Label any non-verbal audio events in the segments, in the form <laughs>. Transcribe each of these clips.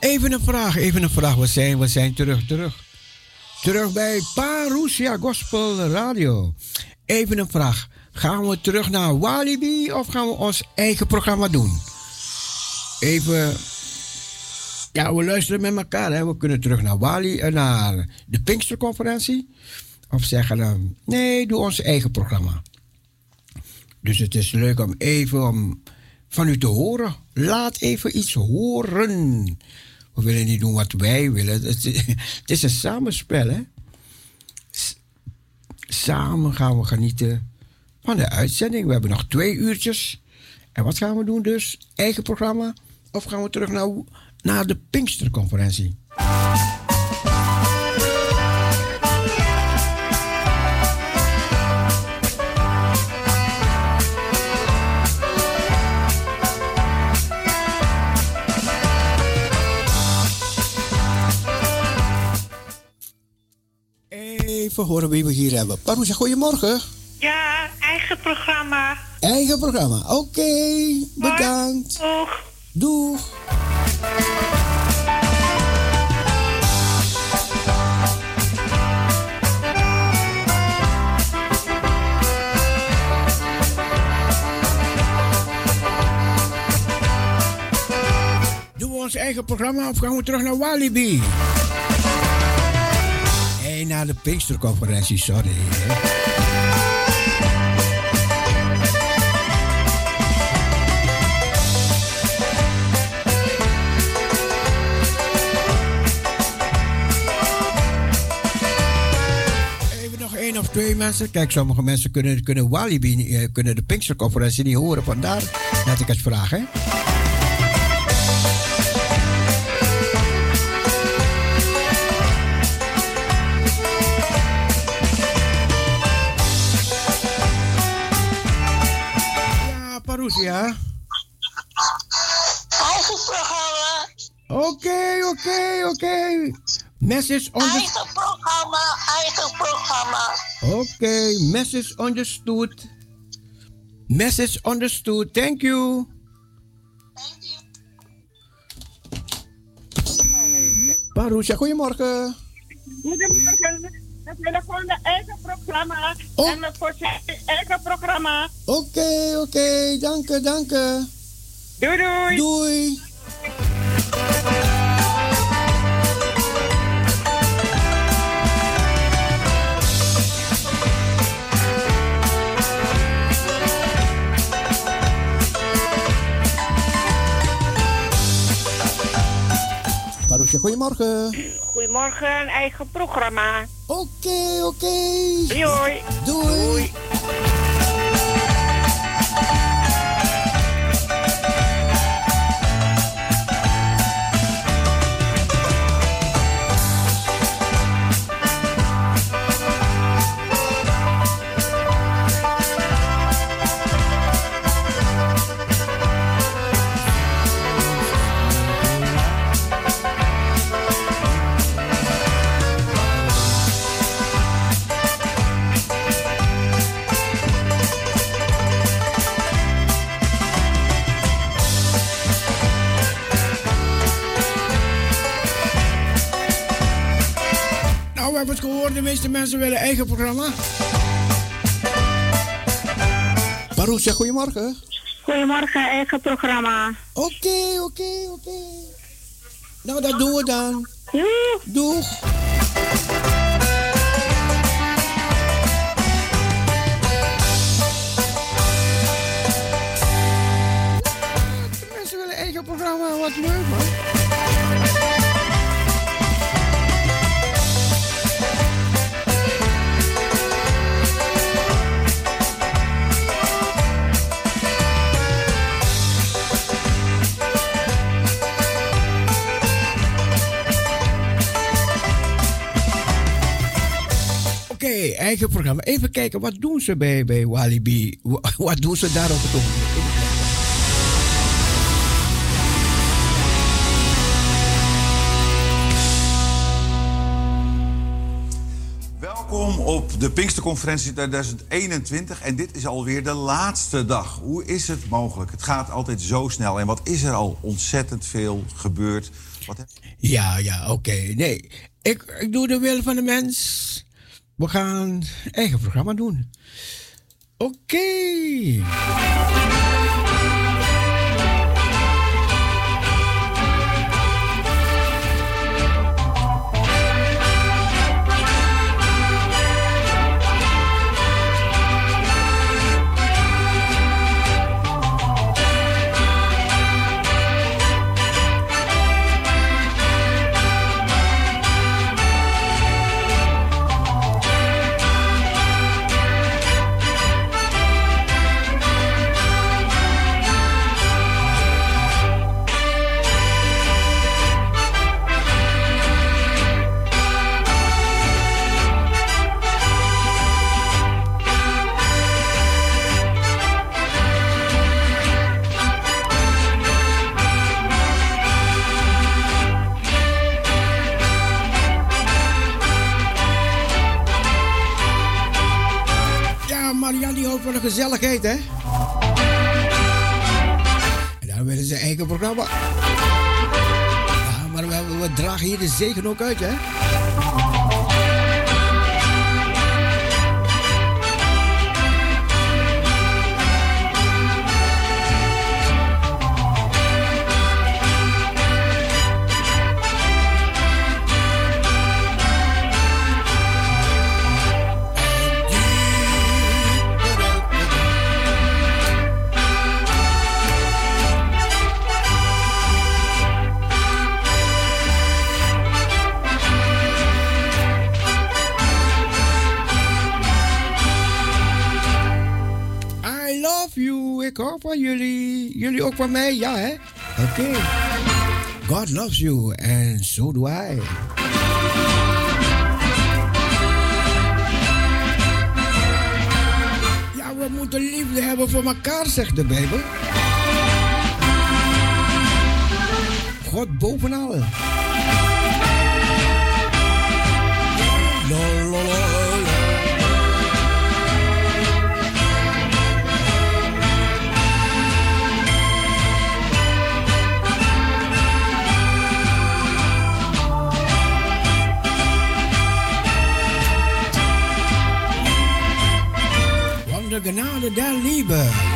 Even een vraag, even een vraag. We zijn, we zijn terug, terug. Terug bij Parousia Gospel Radio. Even een vraag. Gaan we terug naar Walibi of gaan we ons eigen programma doen? Even. Ja, we luisteren met elkaar. Hè. We kunnen terug naar Wali, eh, naar de Pinksterconferentie. Of zeggen dan, nee, doe ons eigen programma. Dus het is leuk om even om van u te horen. Laat even iets horen. We willen niet doen wat wij willen. Het, is <laughs> een samenspel, hè? Samen gaan we genieten van de uitzending. We hebben nog twee uurtjes. En wat gaan we doen dus? Eigen programma? Of gaan we terug naar, naar de Pinksterconferentie? Even horen wie we hier hebben. Parousia, goedemorgen. Ja, eigen programma. Eigen programma, oké. bedankt. Doeg. Doeg. Doen we ons eigen programma of gaan we terug naar Walibi? Nee, naar de Pinksterconferentie, sorry. Even nog één of twee mensen. Kijk, sommige mensen kunnen, kunnen Walibi, eh, kunnen de Pinksterconferentie niet horen. Vandaar dat ik het vraag, hè. Ja, Parousia. Eigen programma. Oké, oké, oké. Message on the... Eigen programma. Eigen programma. Oké, message understood. Message understood. Thank you. Parousia, goedemorgen. Goedemorgen. We willen gewoon de eigen programma. Oh. En voor zijn eigen programma. Oké, oké, dank je, dank je. Doei doei. Doei. Goedemorgen. Goedemorgen, eigen programma. Oké, oké. Doei. Doei. Het gehoord. De meeste mensen willen eigen programma. Parousia, goedemorgen. Goedemorgen, eigen programma. Oké, oké, oké. Nou, dat doen we dan. Doei. Doeg. Mensen willen eigen programma, wat leuk man. Oké, eigen programma. Even kijken, wat doen ze bij, bij Walibi? Wa- Wat doen ze daar op het ogenblik? Welkom op de Pinksterconferentie 2021. En dit is alweer de laatste dag. Hoe is het mogelijk? Het gaat altijd zo snel. En wat is er al ontzettend veel gebeurd? Wat Ja, ja, oké. Nee, ik, ik doe de wil van de mens. We gaan eigen programma doen. Oké. Zegen ook uit, hè? Van mij, ja hè? Oké. God loves you and so do I. Ja, we moeten liefde hebben voor elkaar, zegt de Bijbel. God bovenal. La, der Gnade der Liebe.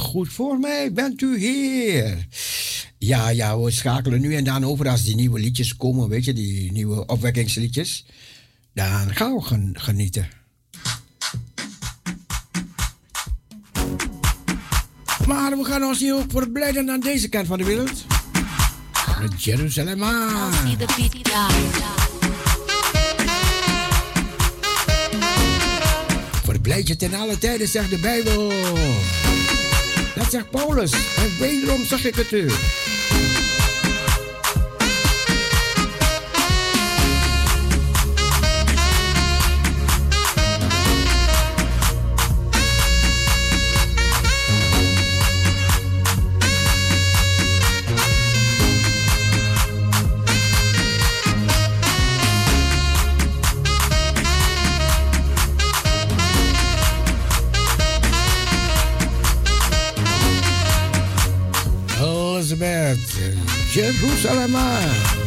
Goed voor mij bent u hier. Ja, ja, we schakelen nu en dan over als die nieuwe liedjes komen, weet je, die nieuwe opwekkingsliedjes. Dan gaan we gen- genieten. Maar we gaan ons hier ook verblijden aan deze kant van de wereld. Met Jeruzalem aan. Verblijd je ten alle tijden, zegt de Bijbel. Zegt Paulus. En wederom zag ik het u. Jeruzalem.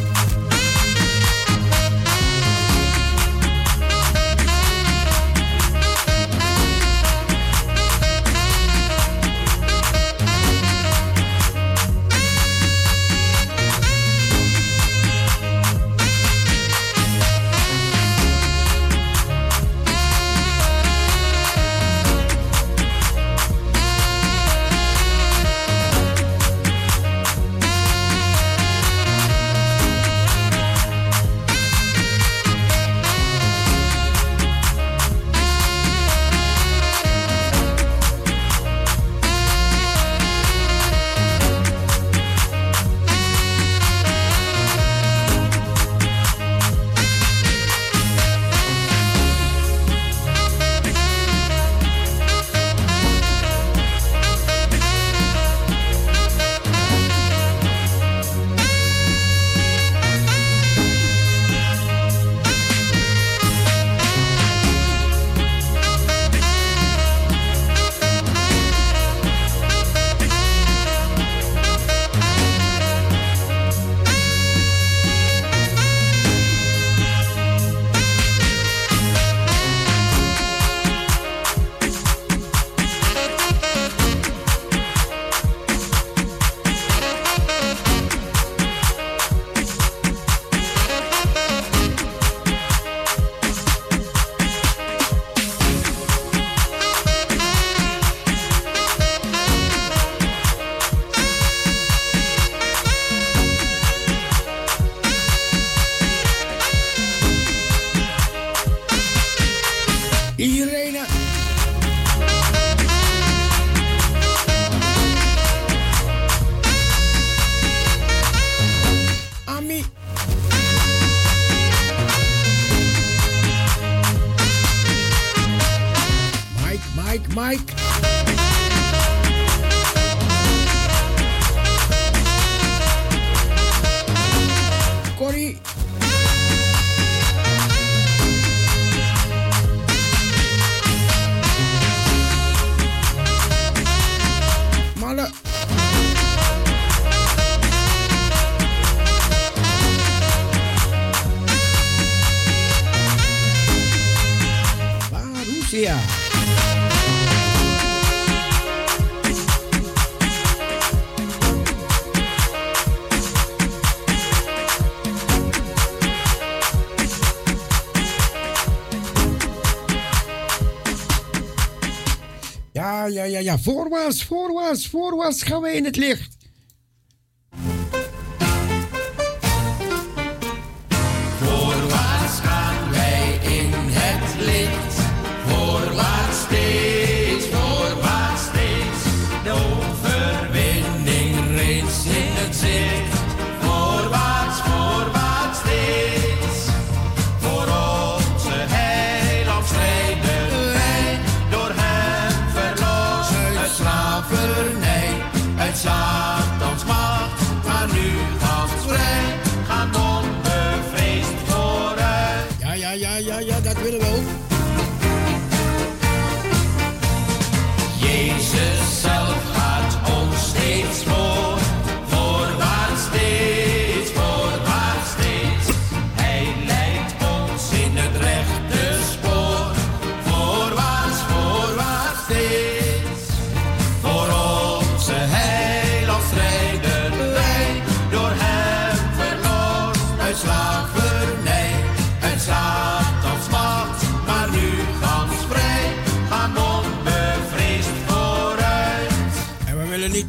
Voorwaarts, voorwaarts, voorwaarts gaan we in het licht.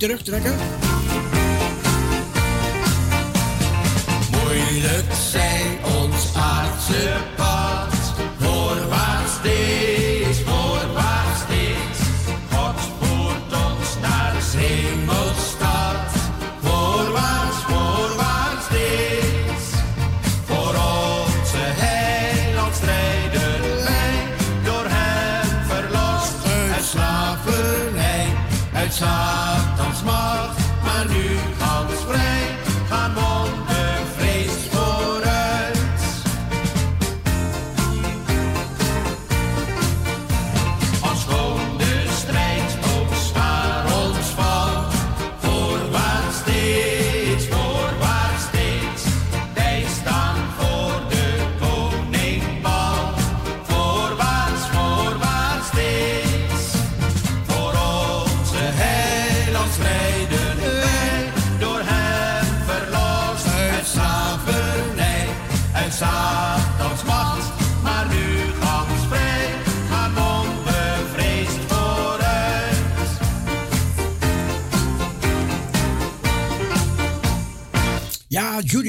terugtrekken. Moeilijk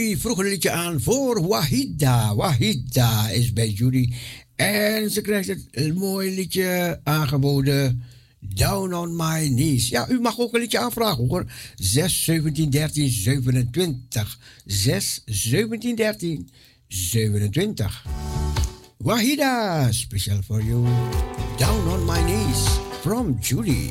Judy vroeg een liedje aan voor Wahida. Wahida is bij Judy. En ze krijgt het mooie liedje aangeboden. Down on my knees. Ja, u mag ook een liedje aanvragen hoor. 6, 17, 13, 27. 6, 17, 13, 27. Wahida, speciaal voor jou. Down on my knees from Judy.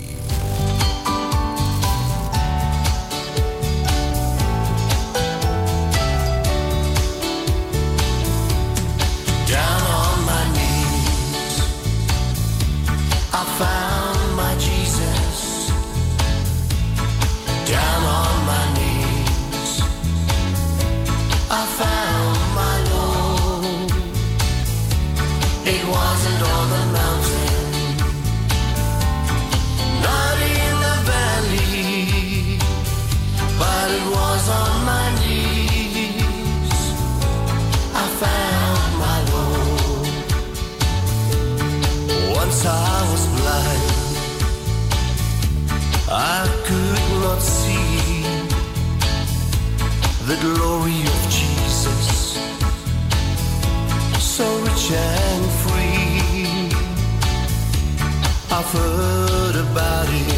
the glory of Jesus, so rich and free. I've heard about it.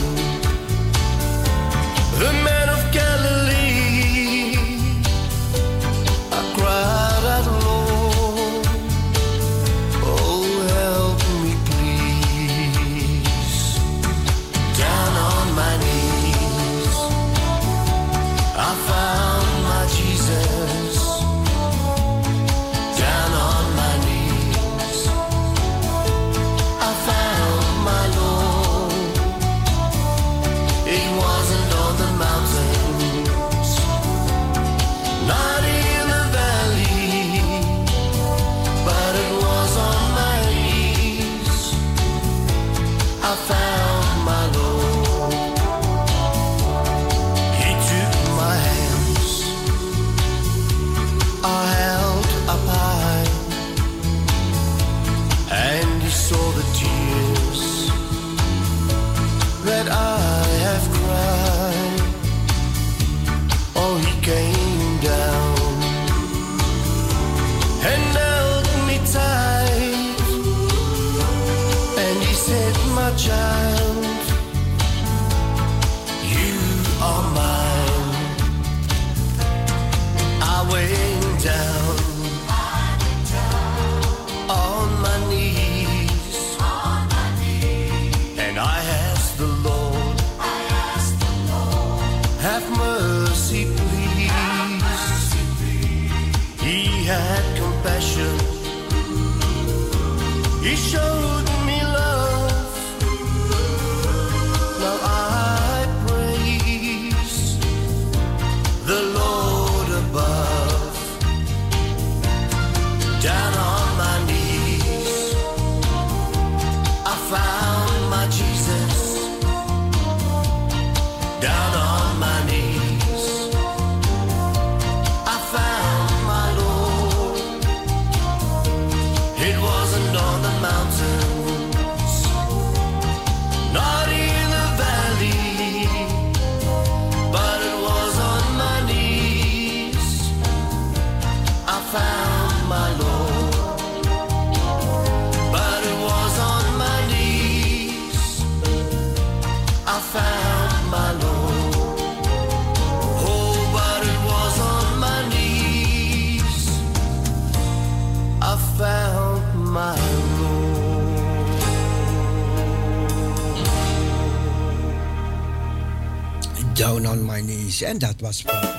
En dat was van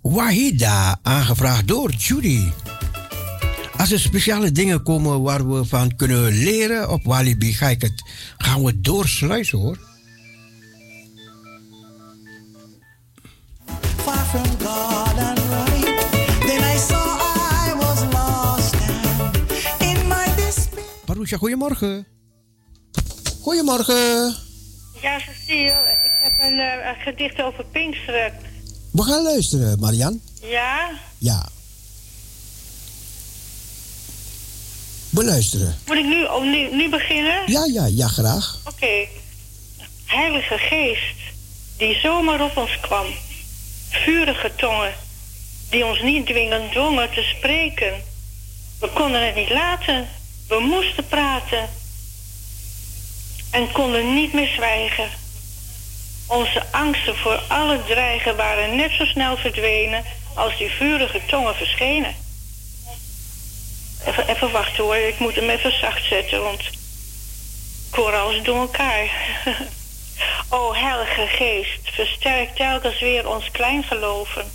Wahida, aangevraagd door Judy. Als er speciale dingen komen waar we van kunnen leren op Walibi, ga ik het, gaan we doorsluizen hoor. far from God and right. Then I saw I was lost and in my despair. Parousia, goedemorgen. Goedemorgen. Ja, Cecile, heb een, eh, een gedicht over Pinksteren. We gaan luisteren, Marian. Ja? Ja. We luisteren. Moet ik nu, oh, nu, nu beginnen? Ja, ja, ja, graag. Oké. Heilige Geest, die zomaar op ons kwam. Vurige tongen, die ons niet dwingen dwongen te spreken. We konden het niet laten, we moesten praten. En konden niet meer zwijgen. Onze angsten voor alle dreigen waren net zo snel verdwenen als die vurige tongen verschenen. Even, even wachten hoor, ik moet hem even zacht zetten, want alles door elkaar. <laughs> o heilige geest, versterk telkens weer ons klein geloven.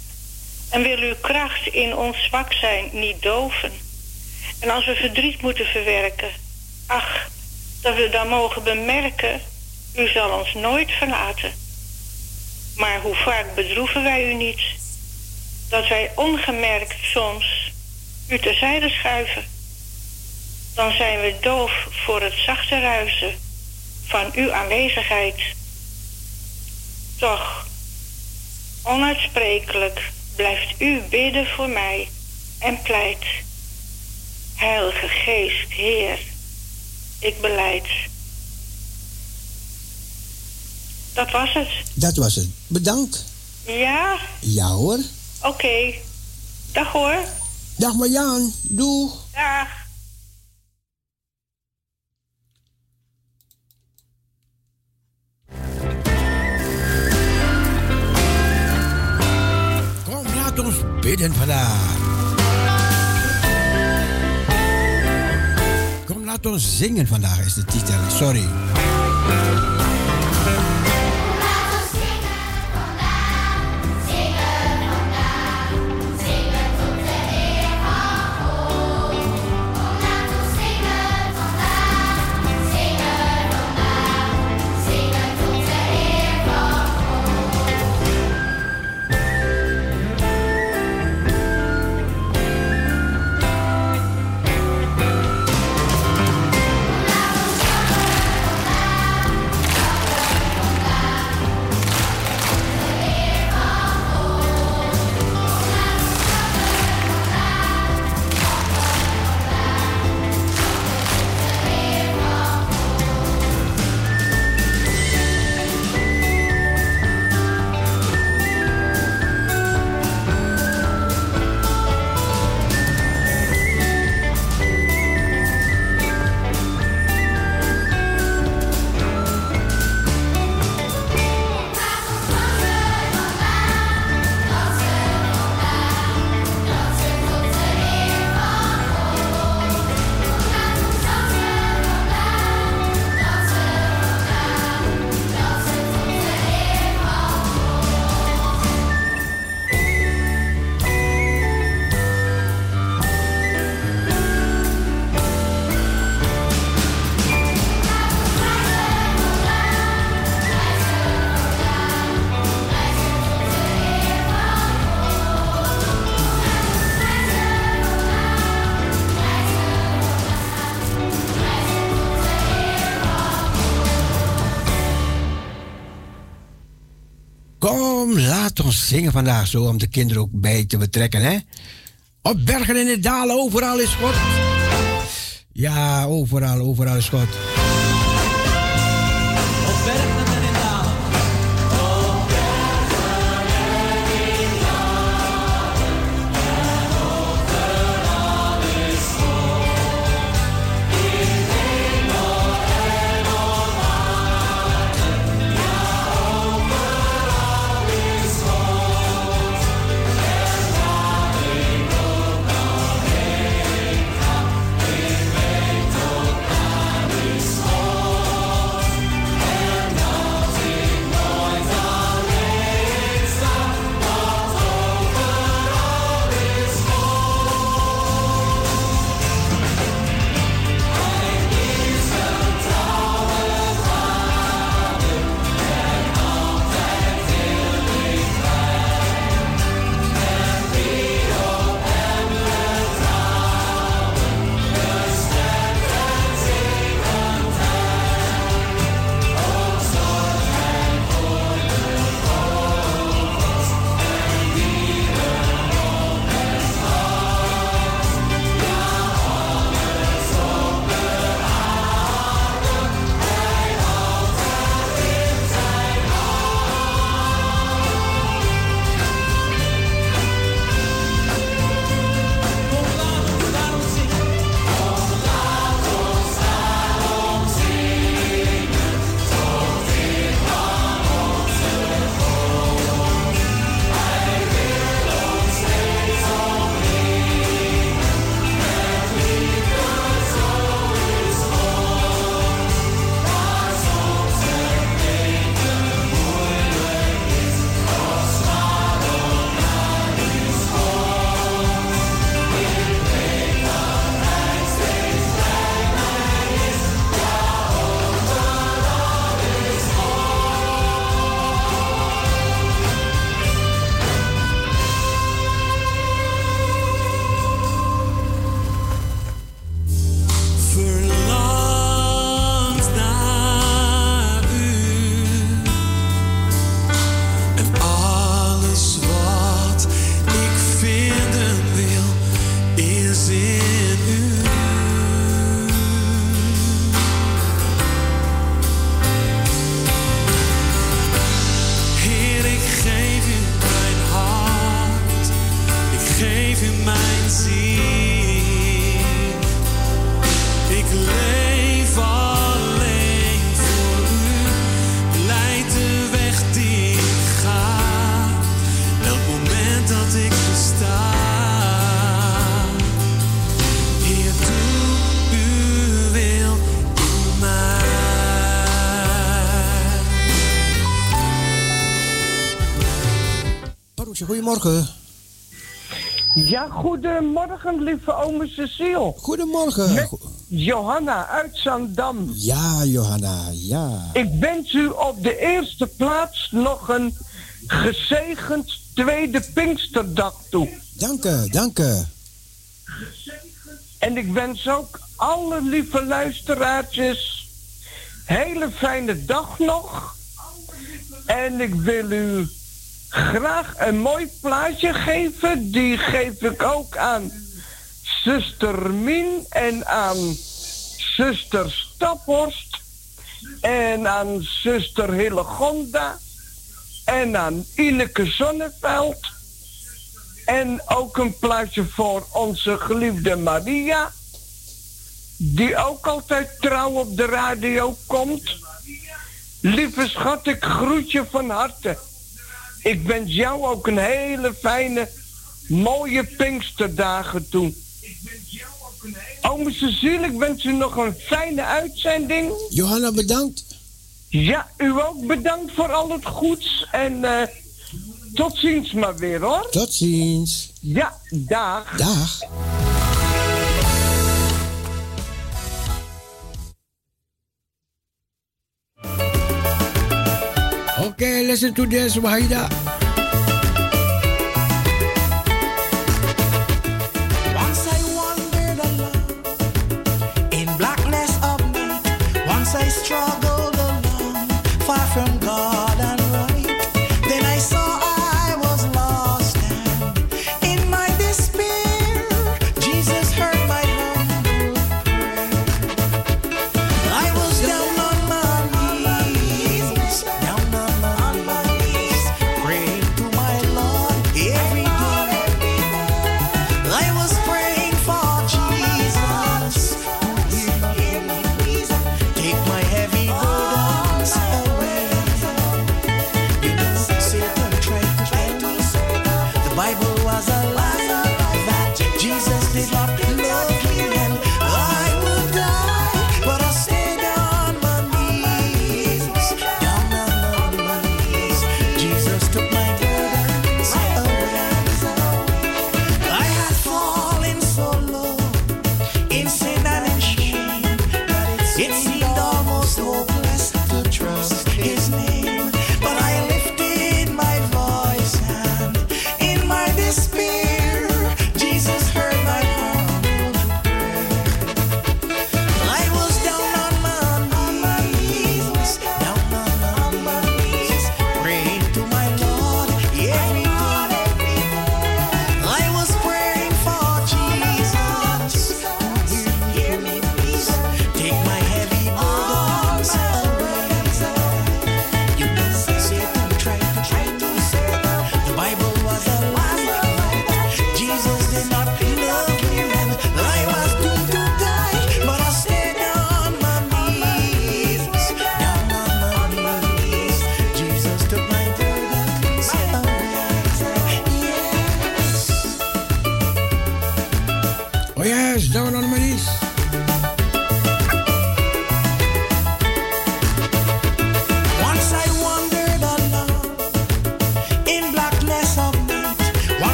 En wil uw kracht in ons zwak zijn niet doven. En als we verdriet moeten verwerken, ach, dat we dan mogen bemerken, u zal ons nooit verlaten. Maar hoe vaak bedroeven wij u niet, dat wij ongemerkt soms u terzijde schuiven. Dan zijn we doof voor het zachte ruisen van uw aanwezigheid. Toch, onuitsprekelijk blijft u bidden voor mij en pleit. Heilige Geest, Heer, ik beleid. Dat was het. Dat was het. Bedankt. Ja? Ja hoor. Oké. Dag hoor. Dag Marjaan. Doeg. Dag. Kom, laat ons bidden vandaag. Kom, laat ons zingen vandaag is de titel. Sorry. Ons zingen vandaag zo om de kinderen ook bij te betrekken, hè? Op bergen en in dalen, overal is God. Ja, overal, overal is God. Is goedemorgen. Ja, goedemorgen, lieve ome Cecile. Goedemorgen. Met Johanna uit Zandam. Ja, Johanna, ja. Ik wens u op de eerste plaats nog een gezegend tweede Pinksterdag toe. Dank u, dank u. En ik wens ook alle lieve luisteraartjes hele fijne dag nog. En ik wil u graag een mooi plaatje geven. Die geef ik ook aan zuster Mien en aan zuster Staphorst. En aan zuster Hillegonda. En aan Ineke Zonneveld. En ook een plaatje voor onze geliefde Maria. Die ook altijd trouw op de radio komt. Lieve schat, ik groet je van harte. Ik wens jou ook een hele fijne, mooie Pinksterdagen toe. Ome Cecile, ik wens u nog een fijne uitzending. Johanna, bedankt. Ja, u ook bedankt voor al het goeds. En eh, tot ziens maar weer hoor. Tot ziens. Ja, dag. Dag. Okay, listen to this,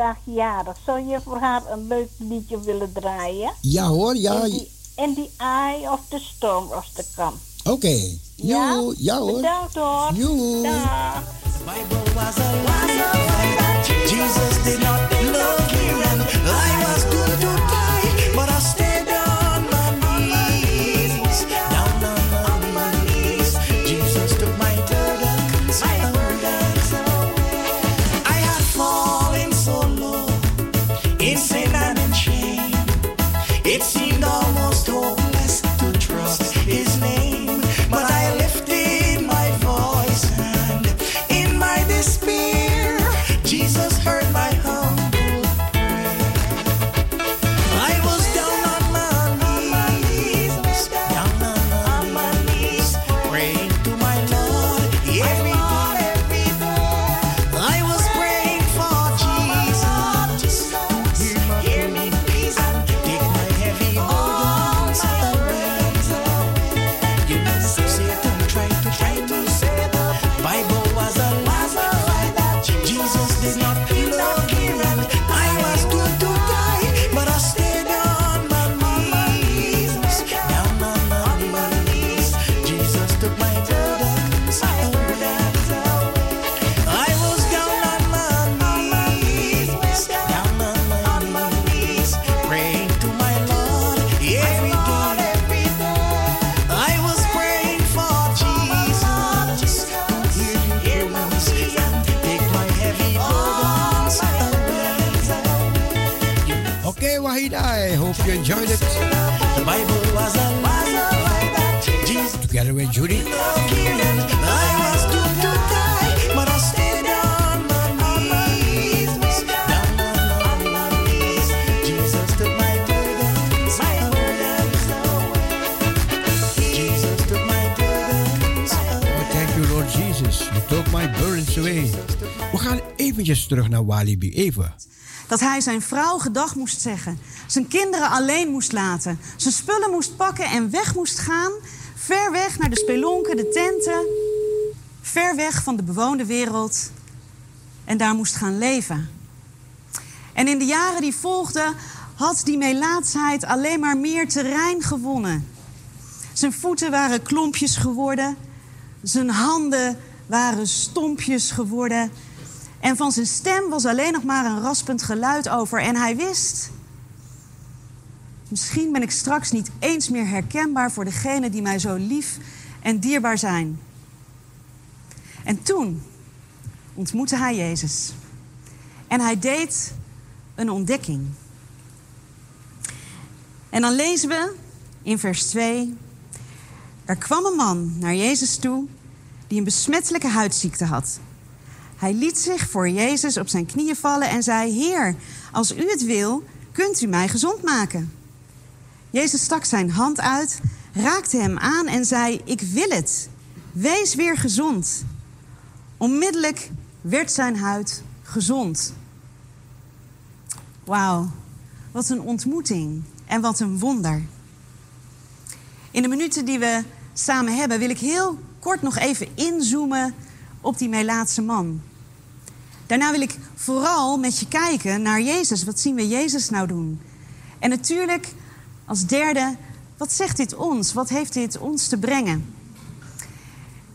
vandaag jarig. Zou je voor haar een leuk liedje willen draaien? Ja hoor, ja. In, the, in the Eye of the Storm was te come. Oké. Ja? Jo, ja hoor. Bedankt hoor. Joe. Dag. Dat hij zijn vrouw gedag moest zeggen. Zijn kinderen alleen moest laten. Zijn spullen moest pakken en weg moest gaan. Ver weg naar de spelonken, de tenten. Ver weg van de bewoonde wereld. En daar moest gaan leven. En in de jaren die volgden had die melaatsheid alleen maar meer terrein gewonnen. Zijn voeten waren klompjes geworden. Zijn handen waren stompjes geworden. En van zijn stem was alleen nog maar een raspend geluid over. En hij wist. Misschien ben ik straks niet eens meer herkenbaar voor degenen die mij zo lief en dierbaar zijn. En toen ontmoette hij Jezus. En hij deed een ontdekking. En dan lezen we in vers 2. Er kwam een man naar Jezus toe die een besmettelijke huidziekte had. Hij liet zich voor Jezus op zijn knieën vallen en zei: Heer, als u het wil, kunt u mij gezond maken. Jezus stak zijn hand uit, raakte hem aan en zei: Ik wil het. Wees weer gezond. Onmiddellijk werd zijn huid gezond. Wauw, wat een ontmoeting en wat een wonder. In de minuten die we samen hebben, wil ik heel kort nog even inzoomen op die Melaatse man. Daarna wil ik vooral met je kijken naar Jezus. Wat zien we Jezus nou doen? En natuurlijk als derde, wat zegt dit ons? Wat heeft dit ons te brengen?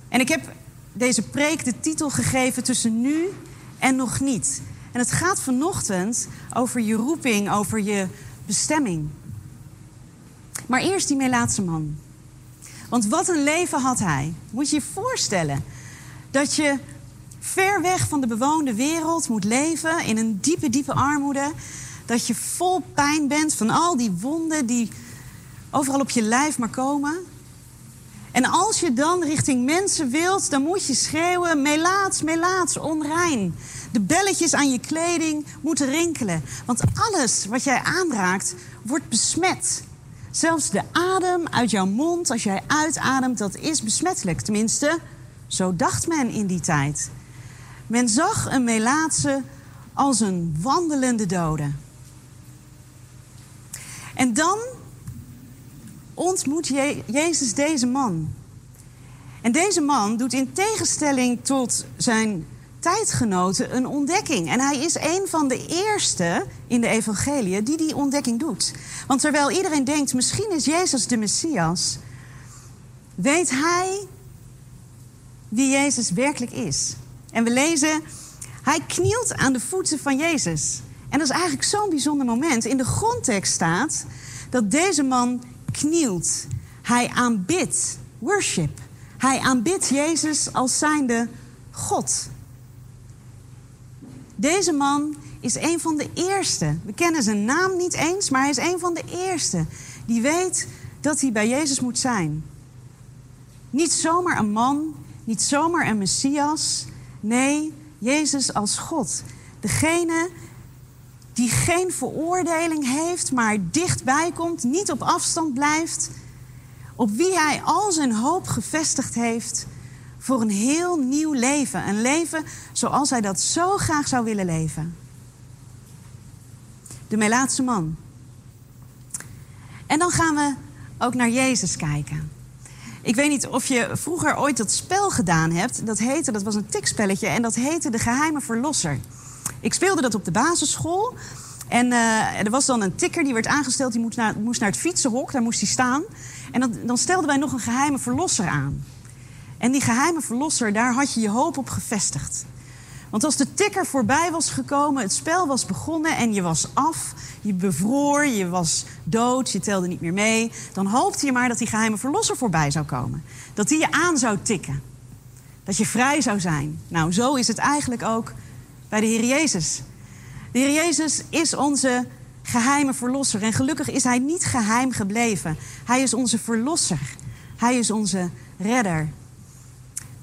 En ik heb deze preek de titel gegeven tussen nu en nog niet. En het gaat vanochtend over je roeping, over je bestemming. Maar eerst die Melaatse man. Want wat een leven had hij. Moet je je voorstellen dat je ver weg van de bewoonde wereld moet leven in een diepe, diepe armoede. Dat je vol pijn bent van al die wonden die overal op je lijf maar komen. En als je dan richting mensen wilt, dan moet je schreeuwen: melaats, melaats, onrein. De belletjes aan je kleding moeten rinkelen. Want alles wat jij aanraakt, wordt besmet. Zelfs de adem uit jouw mond, als jij uitademt, dat is besmettelijk. Tenminste, zo dacht men in die tijd. Men zag een melaatse als een wandelende dode. En dan ontmoet Je- Jezus deze man. En deze man doet in tegenstelling tot zijn tijdgenoten een ontdekking. En hij is een van de eerste in de evangelie die die ontdekking doet. Want terwijl iedereen denkt, misschien is Jezus de Messias... weet hij wie Jezus werkelijk is. En we lezen, hij knielt aan de voeten van Jezus. En dat is eigenlijk zo'n bijzonder moment. In de grondtekst staat dat deze man knielt. Hij aanbidt, worship. Hij aanbidt Jezus als zijnde God. Deze man is een van de eerste. We kennen zijn naam niet eens, maar hij is een van de eerste die weet dat hij bij Jezus moet zijn. Niet zomaar een man, niet zomaar een messias. Nee, Jezus als God. Degene die geen veroordeling heeft, maar dichtbij komt, niet op afstand blijft, op wie hij al zijn hoop gevestigd heeft voor een heel nieuw leven. Een leven zoals hij dat zo graag zou willen leven. De Melaatse man. En dan gaan we ook naar Jezus kijken. Ik weet niet of je vroeger ooit dat spel gedaan hebt. Dat heette, dat was een tikspelletje en dat heette De Geheime Verlosser. Ik speelde dat op de basisschool. En eh, er was dan een tikker die werd aangesteld, die moest naar, moest naar het fietsenhok, daar moest hij staan. En dan, dan stelden wij nog een geheime verlosser aan. En die geheime verlosser, daar had je je hoop op gevestigd. Want als de tikker voorbij was gekomen, het spel was begonnen en je was af, je bevroor, je was dood, je telde niet meer mee, dan hoopte je maar dat die geheime verlosser voorbij zou komen. Dat die je aan zou tikken. Dat je vrij zou zijn. Nou, zo is het eigenlijk ook bij de Heer Jezus. De Heer Jezus is onze geheime verlosser. En gelukkig is hij niet geheim gebleven. Hij is onze verlosser. Hij is onze redder.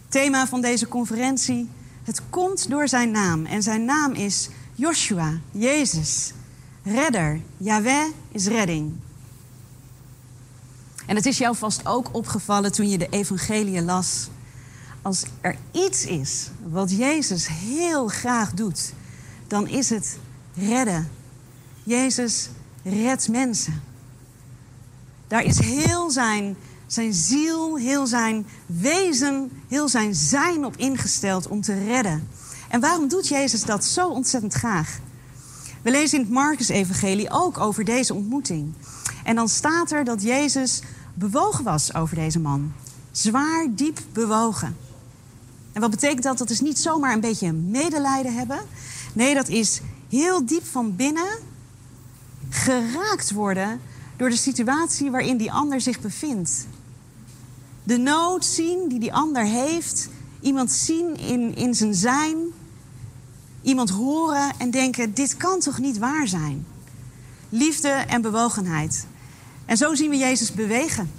Thema van deze conferentie: het komt door zijn naam. En zijn naam is Joshua, Jezus. Redder. Yahweh is redding. En het is jou vast ook opgevallen toen je de evangelie las. Als er iets is wat Jezus heel graag doet, dan is het redden. Jezus redt mensen. Daar is heel zijn, zijn ziel, heel zijn wezen, heel zijn zijn op ingesteld om te redden. En waarom doet Jezus dat zo ontzettend graag? We lezen in het Marcus-evangelie ook over deze ontmoeting. En dan staat er dat Jezus bewogen was over deze man. Zwaar, diep bewogen. En wat betekent dat? Dat is niet zomaar een beetje medelijden hebben. Nee, dat is heel diep van binnen geraakt worden door de situatie waarin die ander zich bevindt. De nood zien die die ander heeft. Iemand zien in, in zijn zijn. Iemand horen en denken: dit kan toch niet waar zijn? Liefde en bewogenheid. En zo zien we Jezus bewegen.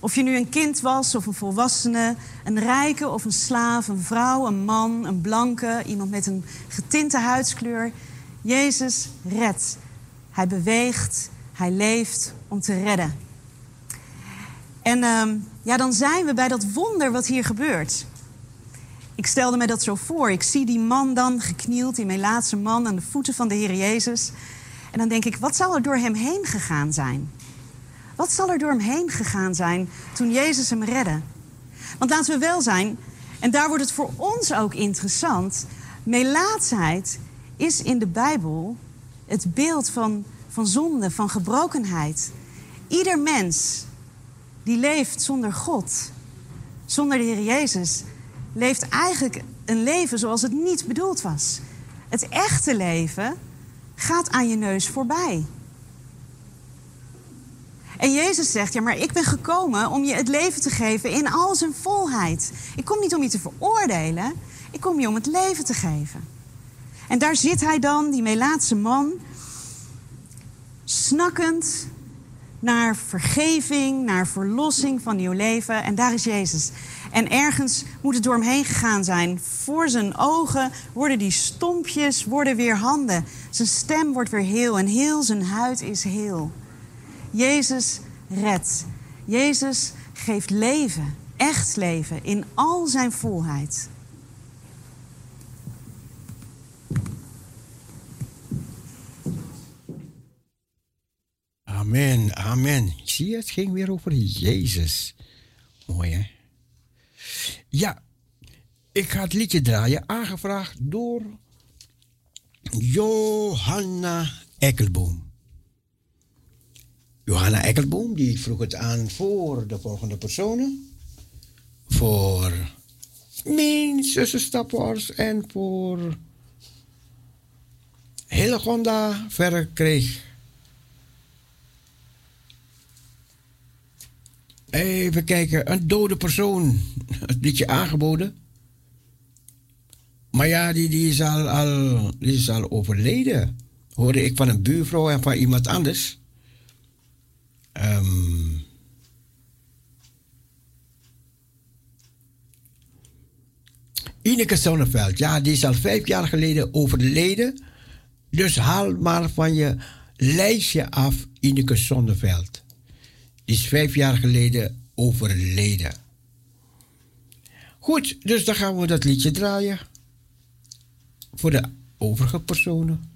Of je nu een kind was of een volwassene, een rijke of een slaaf, een vrouw, een man, een blanke, iemand met een getinte huidskleur. Jezus redt. Hij beweegt, hij leeft om te redden. En ehm, ja, dan zijn we bij dat wonder wat hier gebeurt. Ik stelde me dat zo voor. Ik zie die man dan geknield, die laatste man, aan de voeten van de Heer Jezus. En dan denk ik, wat zal er door hem heen gegaan zijn? Wat zal er door hem heen gegaan zijn toen Jezus hem redde? Want laten we wel zijn, en daar wordt het voor ons ook interessant. Melaatsheid is in de Bijbel het beeld van, van zonde, van gebrokenheid. Ieder mens die leeft zonder God, zonder de Heer Jezus, leeft eigenlijk een leven zoals het niet bedoeld was. Het echte leven gaat aan je neus voorbij. En Jezus zegt, ja, maar ik ben gekomen om je het leven te geven in al zijn volheid. Ik kom niet om je te veroordelen, ik kom je om het leven te geven. En daar zit hij dan, die Melaatse man, snakkend naar vergeving, naar verlossing van nieuw leven. En daar is Jezus. En ergens moet het door hem heen gegaan zijn. Voor zijn ogen worden die stompjes worden weer handen. Zijn stem wordt weer heel en heel zijn huid is heel. Jezus redt. Jezus geeft leven, echt leven, in al zijn volheid. Amen, amen. Zie je, het ging weer over Jezus. Mooi hè? Ja, ik ga het liedje draaien, aangevraagd door Johanna Ekkelboom. Johanna Ekkelboom die vroeg het aan voor de volgende personen. Voor mijn zussenstappers en voor Hillegonda verder. Even kijken, een dode persoon. Het liedje aangeboden. Maar ja, die, die, is al, al, die is al overleden. Hoorde ik van een buurvrouw en van iemand anders. Um, Ineke Sonneveld, ja, die is al vijf jaar geleden overleden. Dus haal maar van je lijstje af Ineke Sonneveld. Die is vijf jaar geleden overleden. Goed, dus dan gaan we dat liedje draaien. Voor de overige personen.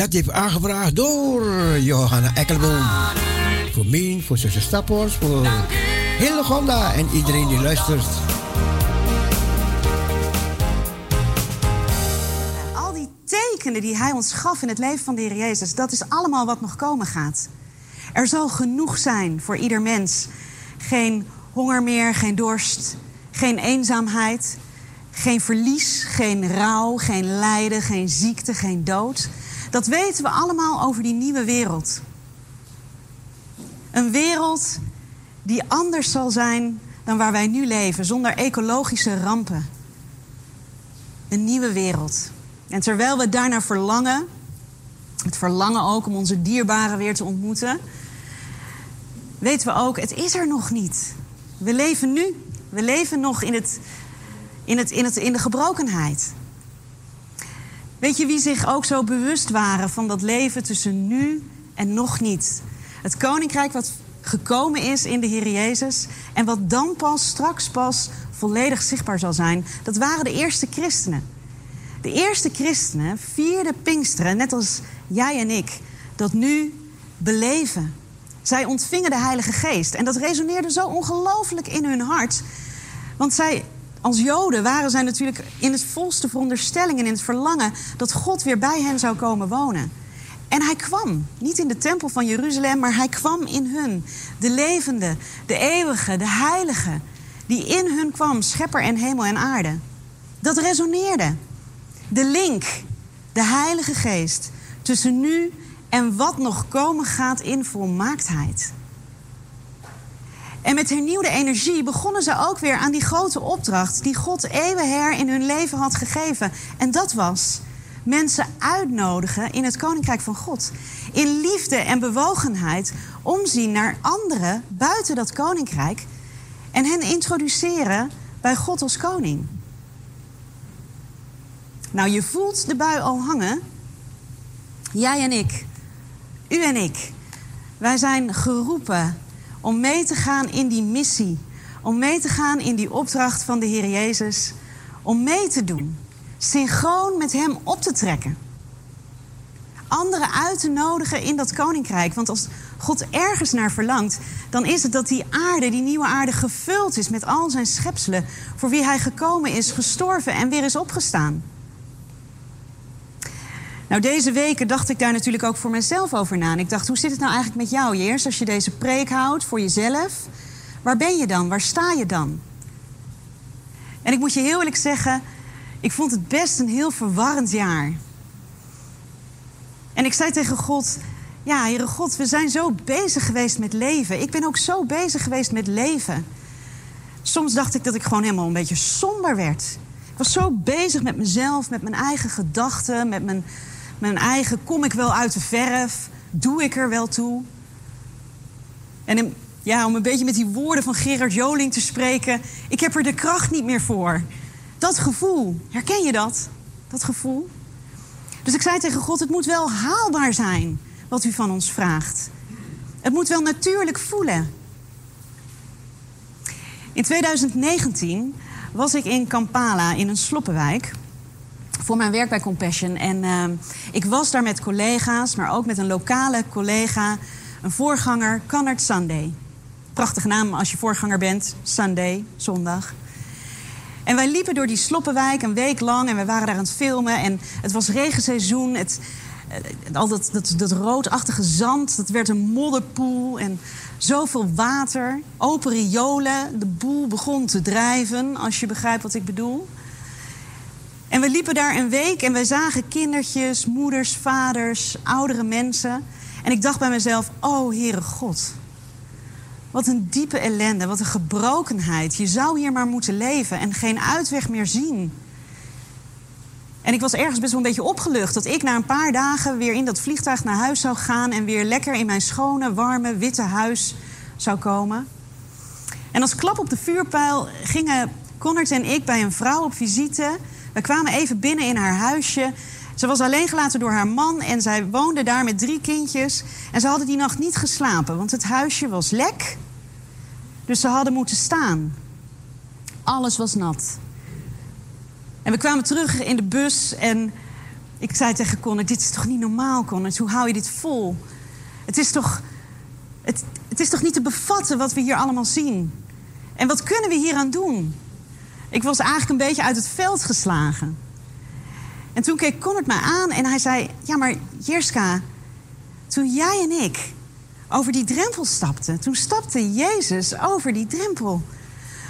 Dat. Heeft aangevraagd door Johanna Ekkelboom. Voor Mien, voor zuster Stappers, voor Hillegonda en iedereen die luistert. Al die tekenen die hij ons gaf in het leven van de Heer Jezus, dat is allemaal wat nog komen gaat. Er zal genoeg zijn voor ieder mens. Geen honger meer, geen dorst, geen eenzaamheid, geen verlies, geen rouw, geen lijden, geen ziekte, geen dood. Dat weten we allemaal over die nieuwe wereld. Een wereld die anders zal zijn dan waar wij nu leven, zonder ecologische rampen. Een nieuwe wereld. En terwijl we daarnaar verlangen, het verlangen ook om onze dierbaren weer te ontmoeten, weten we ook, het is er nog niet. We leven nu. We leven nog in, het, in, het, in, het, in de gebrokenheid. Weet je wie zich ook zo bewust waren van dat leven tussen nu en nog niet? Het koninkrijk wat gekomen is in de Heer Jezus en wat dan pas, straks pas, volledig zichtbaar zal zijn, dat waren de eerste christenen. De eerste christenen vierden Pinksteren, net als jij en ik, dat nu beleven. Zij ontvingen de Heilige Geest en dat resoneerde zo ongelooflijk in hun hart. Want zij, als Joden, waren zij natuurlijk in het volste veronderstelling en in het verlangen dat God weer bij hen zou komen wonen. En hij kwam, niet in de tempel van Jeruzalem, maar hij kwam in hun. De levende, de eeuwige, de heilige, die in hun kwam, schepper en hemel en aarde. Dat resoneerde. De link, de Heilige Geest, tussen nu en wat nog komen gaat in volmaaktheid. En met hernieuwde energie begonnen ze ook weer aan die grote opdracht die God eeuwenher in hun leven had gegeven. En dat was mensen uitnodigen in het koninkrijk van God. In liefde en bewogenheid omzien naar anderen buiten dat koninkrijk en hen introduceren bij God als koning. Nou, je voelt de bui al hangen. Jij en ik, u en ik, wij zijn geroepen om mee te gaan in die missie. Om mee te gaan in die opdracht van de Heer Jezus. Om mee te doen. Synchroon met Hem op te trekken. Anderen uit te nodigen in dat koninkrijk. Want als God ergens naar verlangt, dan is het dat die aarde, die nieuwe aarde, gevuld is met al zijn schepselen. Voor wie Hij gekomen is, gestorven en weer is opgestaan. Nou, deze weken dacht ik daar natuurlijk ook voor mezelf over na. En ik dacht, hoe zit het nou eigenlijk met jou, Jeers, als je deze preek houdt voor jezelf? Waar ben je dan? Waar sta je dan? En ik moet je heel eerlijk zeggen, Ik vond het best een heel verwarrend jaar. En ik zei tegen God: Ja, Heere God, we zijn zo bezig geweest met leven. Ik ben ook zo bezig geweest met leven. Soms dacht ik dat ik gewoon helemaal een beetje somber werd. Ik was zo bezig met mezelf, met mijn eigen gedachten, met mijn, mijn eigen kom ik wel uit de verf, doe ik er wel toe. En ja, om een beetje met die woorden van Gerard Joling te spreken, ik heb er de kracht niet meer voor. Dat gevoel, herken je dat? Dat gevoel? Dus ik zei tegen God: het moet wel haalbaar zijn wat u van ons vraagt. Het moet wel natuurlijk voelen. In 2019 was ik in Kampala in een sloppenwijk voor mijn werk bij Compassion. En eh, ik was daar met collega's, maar ook met een lokale collega, een voorganger, Connard Sunday. Prachtige naam als je voorganger bent, Sunday, zondag. En wij liepen door die sloppenwijk een week lang en we waren daar aan het filmen. En het was regenseizoen. Het, eh, al dat, dat, dat roodachtige zand, dat werd een modderpoel en zoveel water. Open riolen, de boel begon te drijven, als je begrijpt wat ik bedoel. En we liepen daar een week en we zagen kindertjes, moeders, vaders, oudere mensen. En ik dacht bij mezelf, oh Heere God, wat een diepe ellende, wat een gebrokenheid. Je zou hier maar moeten leven en geen uitweg meer zien. En ik was ergens best wel een beetje opgelucht dat ik na een paar dagen weer in dat vliegtuig naar huis zou gaan en weer lekker in mijn schone, warme, witte huis zou komen. En als klap op de vuurpijl gingen Connert en ik bij een vrouw op visite. We kwamen even binnen in haar huisje. Ze was alleen gelaten door haar man en zij woonde daar met drie kindjes. En ze hadden die nacht niet geslapen, want het huisje was lek. Dus ze hadden moeten staan. Alles was nat. En we kwamen terug in de bus en ik zei tegen Connor... dit is toch niet normaal, Connor? Hoe hou je dit vol? Het is toch... Het, het is toch niet te bevatten wat we hier allemaal zien? En wat kunnen we hier aan doen? Ik was eigenlijk een beetje uit het veld geslagen. En toen keek Connor mij aan en hij zei... Ja, maar Jerska, toen jij en ik over die drempel stapten... toen stapte Jezus over die drempel.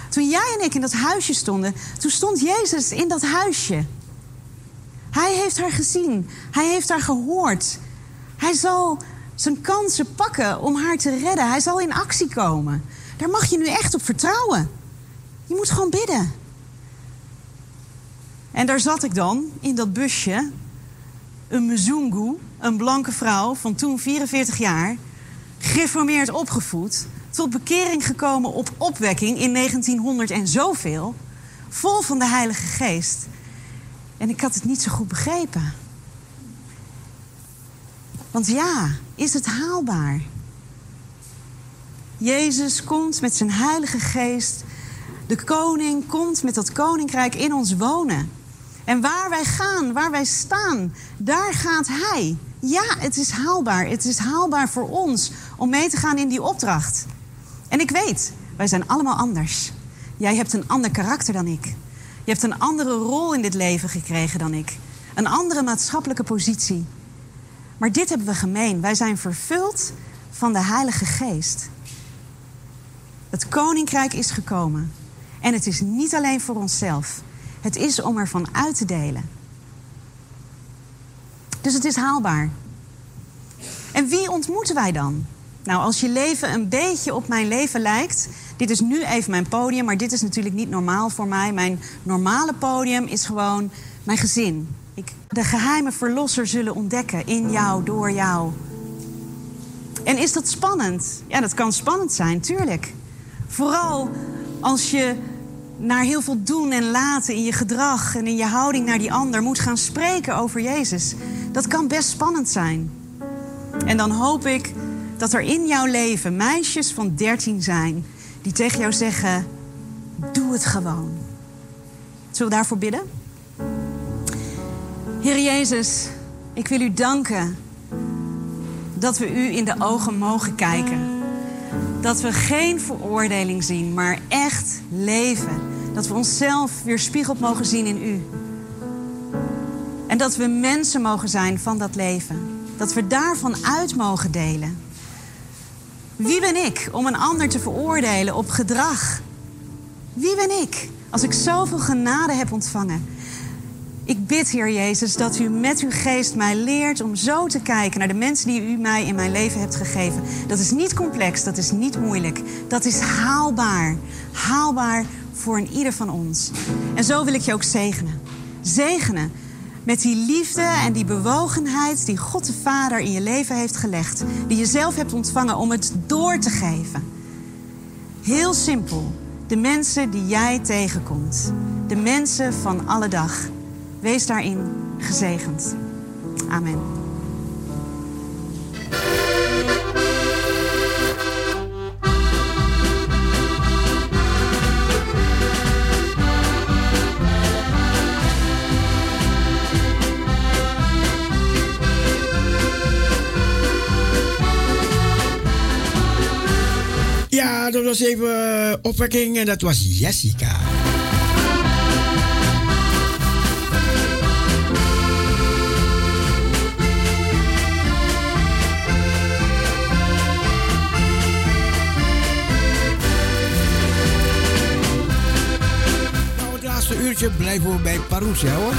Toen jij en ik in dat huisje stonden... toen stond Jezus in dat huisje. Hij heeft haar gezien. Hij heeft haar gehoord. Hij zal zijn kansen pakken om haar te redden. Hij zal in actie komen. Daar mag je nu echt op vertrouwen. Je moet gewoon bidden. En daar zat ik dan, in dat busje. Een Mzungu, een blanke vrouw van toen 44 jaar. Gereformeerd opgevoed. Tot bekering gekomen op opwekking in 1900 en zoveel. Vol van de Heilige Geest. En ik had het niet zo goed begrepen. Want ja, is het haalbaar? Jezus komt met zijn Heilige Geest. De koning komt met dat koninkrijk in ons wonen. En waar wij gaan, waar wij staan, daar gaat Hij. Ja, het is haalbaar. Het is haalbaar voor ons om mee te gaan in die opdracht. En ik weet, wij zijn allemaal anders. Jij hebt een ander karakter dan ik. Je hebt een andere rol in dit leven gekregen dan ik. Een andere maatschappelijke positie. Maar dit hebben we gemeen. Wij zijn vervuld van de Heilige Geest. Het koninkrijk is gekomen. En het is niet alleen voor onszelf. Het is om ervan uit te delen. Dus het is haalbaar. En wie ontmoeten wij dan? Nou, als je leven een beetje op mijn leven lijkt. Dit is nu even mijn podium, maar dit is natuurlijk niet normaal voor mij. Mijn normale podium is gewoon mijn gezin. Ik de geheime verlosser zullen ontdekken in jou, door jou. En is dat spannend? Ja, dat kan spannend zijn, tuurlijk. Vooral als je naar heel veel doen en laten in je gedrag en in je houding naar die ander moet gaan spreken over Jezus. Dat kan best spannend zijn. En dan hoop ik dat er in jouw leven meisjes van 13 zijn die tegen jou zeggen: Doe het gewoon. Zullen we daarvoor bidden? Heer Jezus, ik wil u danken dat we u in de ogen mogen kijken. Dat we geen veroordeling zien, maar echt leven. Dat we onszelf weer spiegeld mogen zien in u. En dat we mensen mogen zijn van dat leven. Dat we daarvan uit mogen delen. Wie ben ik om een ander te veroordelen op gedrag? Wie ben ik als ik zoveel genade heb ontvangen? Ik bid, Heer Jezus, dat u met uw geest mij leert om zo te kijken naar de mensen die u mij in mijn leven hebt gegeven. Dat is niet complex, dat is niet moeilijk. Dat is haalbaar. Haalbaar voor een ieder van ons. En zo wil ik je ook zegenen. Zegenen met die liefde en die bewogenheid die God de Vader in je leven heeft gelegd. Die je zelf hebt ontvangen om het door te geven. Heel simpel. De mensen die jij tegenkomt. De mensen van alle dag. Wees daarin gezegend. Amen. Ja, dat was even opwekking en dat was Jessica. Blijven we bij Parousia hoor.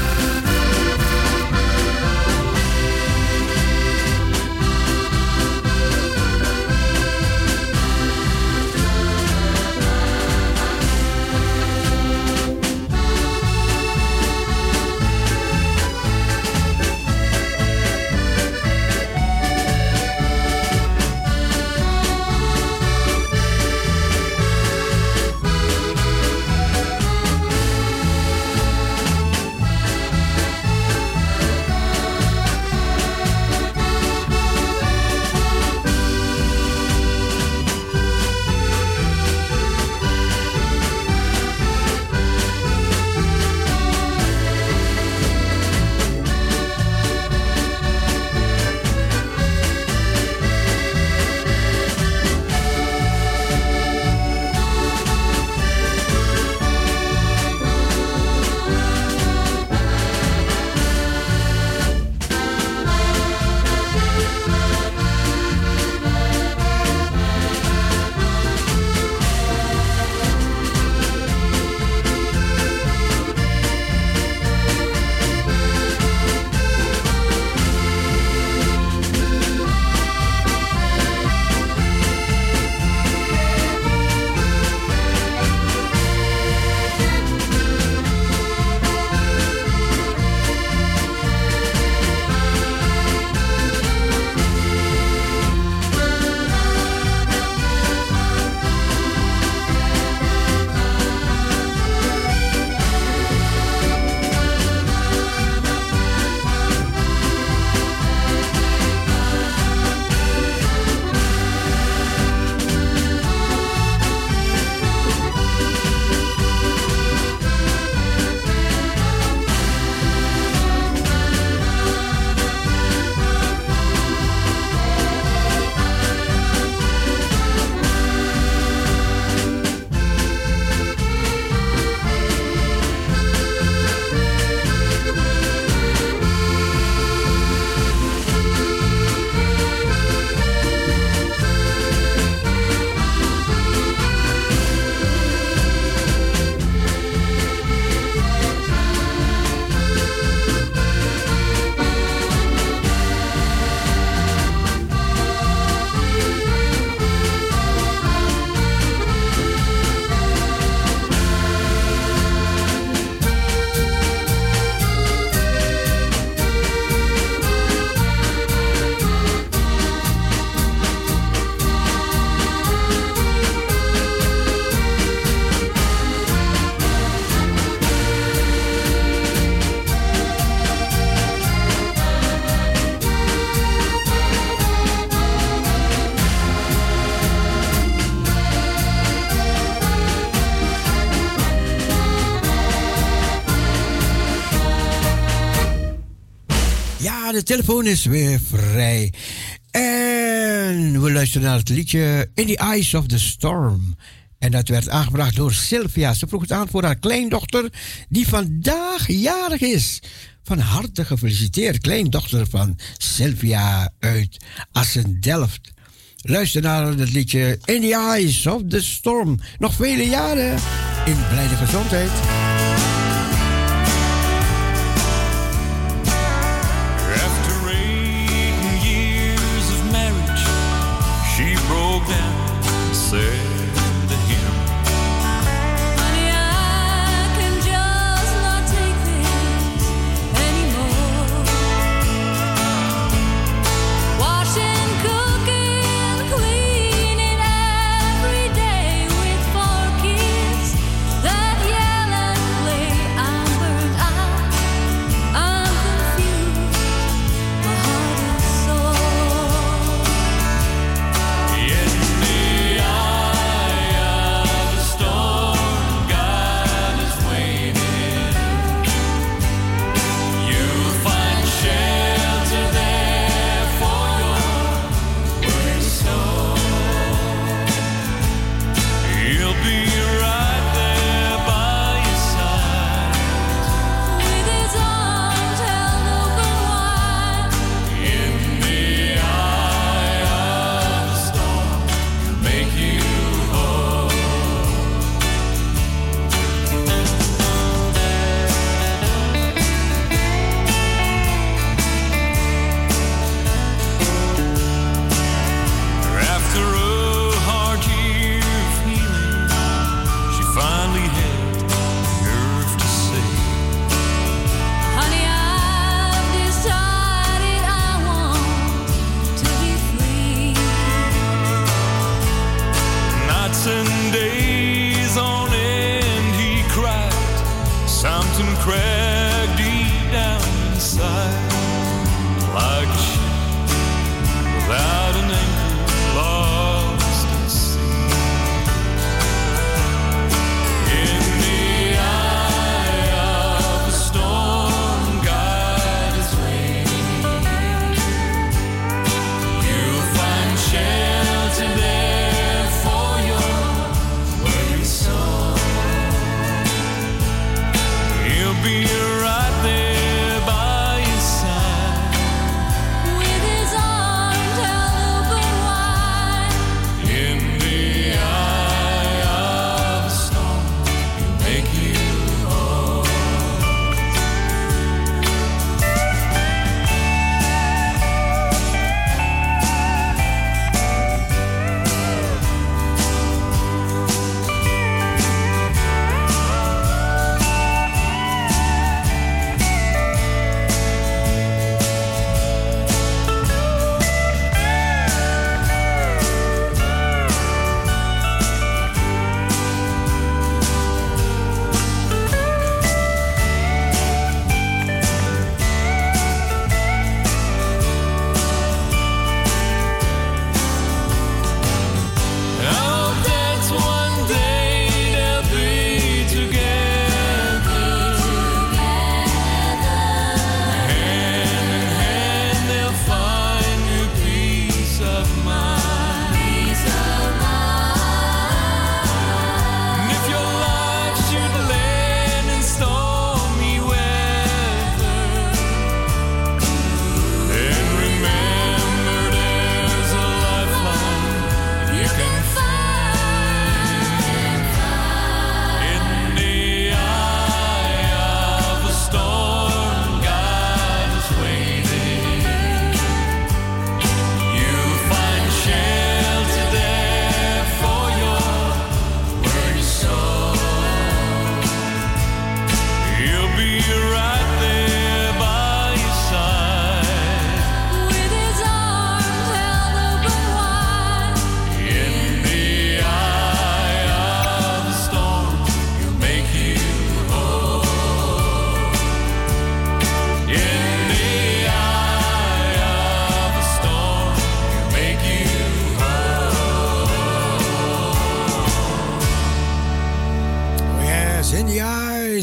De telefoon is weer vrij. En we luisteren naar het liedje In the Eyes of the Storm. En dat werd aangebracht door Sylvia. Ze vroeg het aan voor haar kleindochter, die vandaag jarig is. Van harte gefeliciteerd, kleindochter van Sylvia uit Assen-Delft. Luister naar het liedje In the Eyes of the Storm. Nog vele jaren in blijde gezondheid.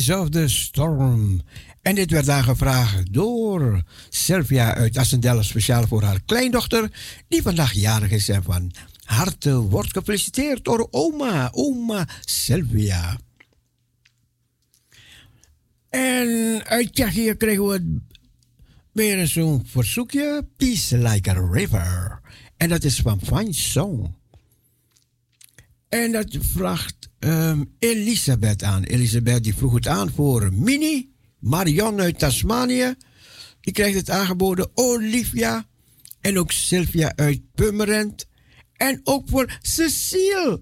The storm. En dit werd aangevraagd door Sylvia uit Assendel, speciaal voor haar kleindochter, die vandaag jarig is en van harte wordt gefeliciteerd door oma, oma Sylvia. En uit Tsjechië kregen we weer zo'n verzoekje, Peace Like a River. En dat is van Fine Song. En dat vraagt ehm, Elisabeth aan. Elisabeth die vroeg het aan voor Mini, Marion uit Tasmanië. Die krijgt het aangeboden. Olivia en ook Sylvia uit Purmerend. En ook voor Cecile.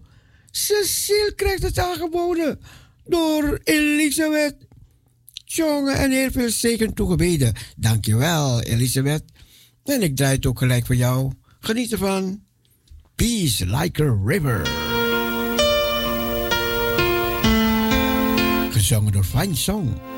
Cecile krijgt het aangeboden door Elisabeth. Jongen, en heel veel zegen toegebeden. Dankjewel, Elisabeth. En ik draai het ook gelijk voor jou. Geniet ervan. Peace like a river. Gezongen door Fine Song.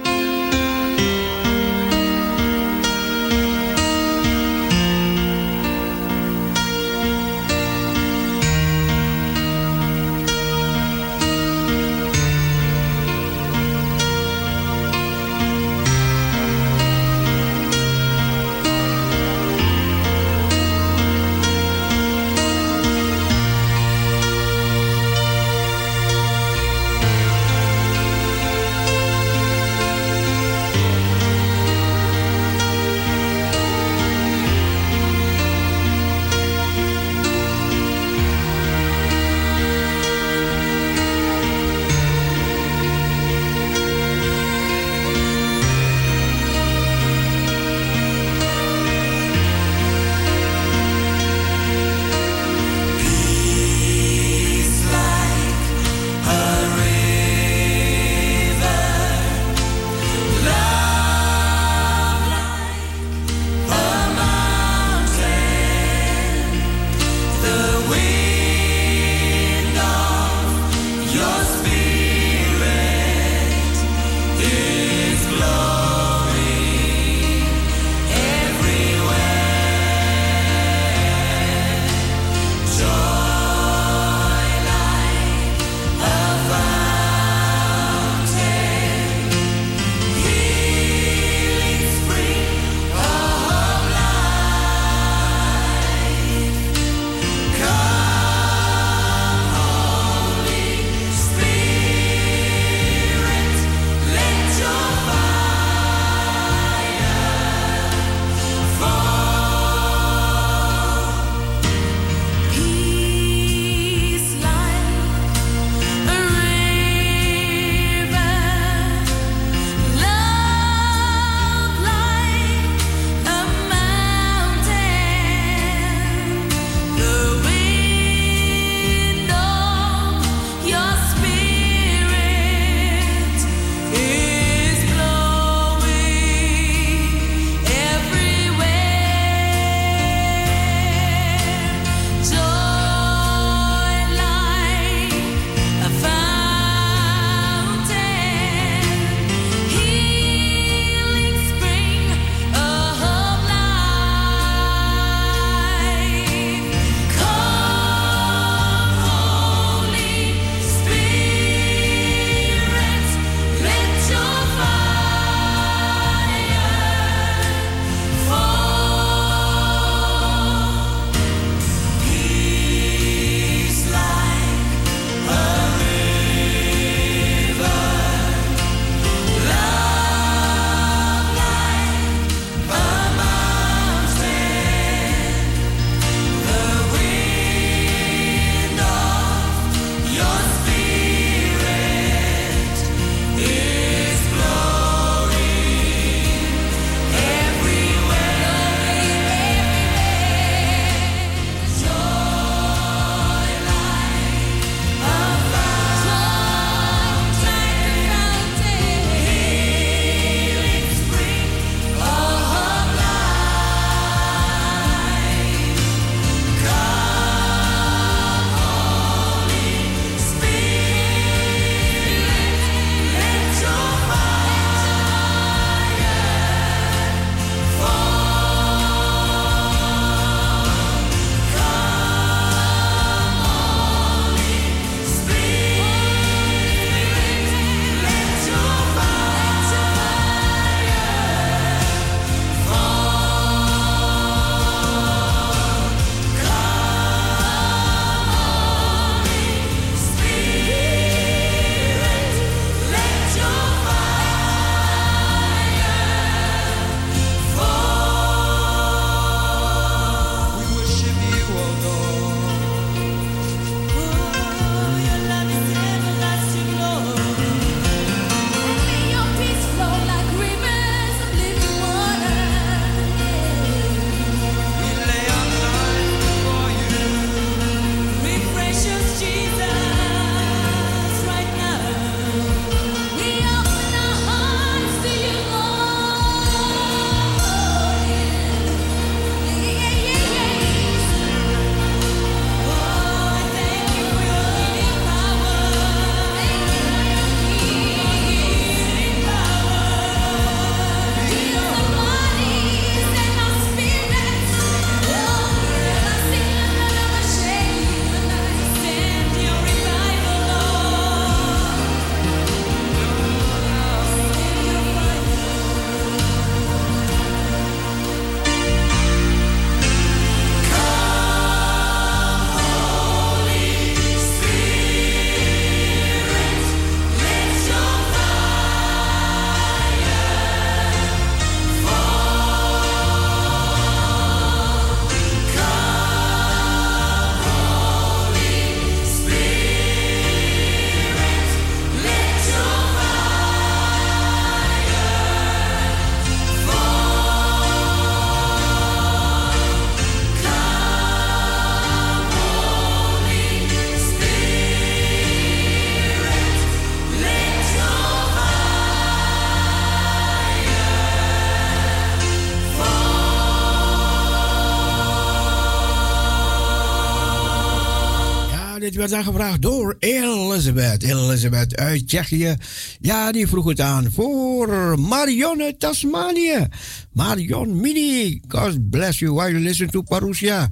Werd aangevraagd door Elisabeth. Elisabeth uit Tsjechië. Ja, die vroeg het aan voor Marionne Tasmanië. Marion Mini. God bless you while you listen to Parousia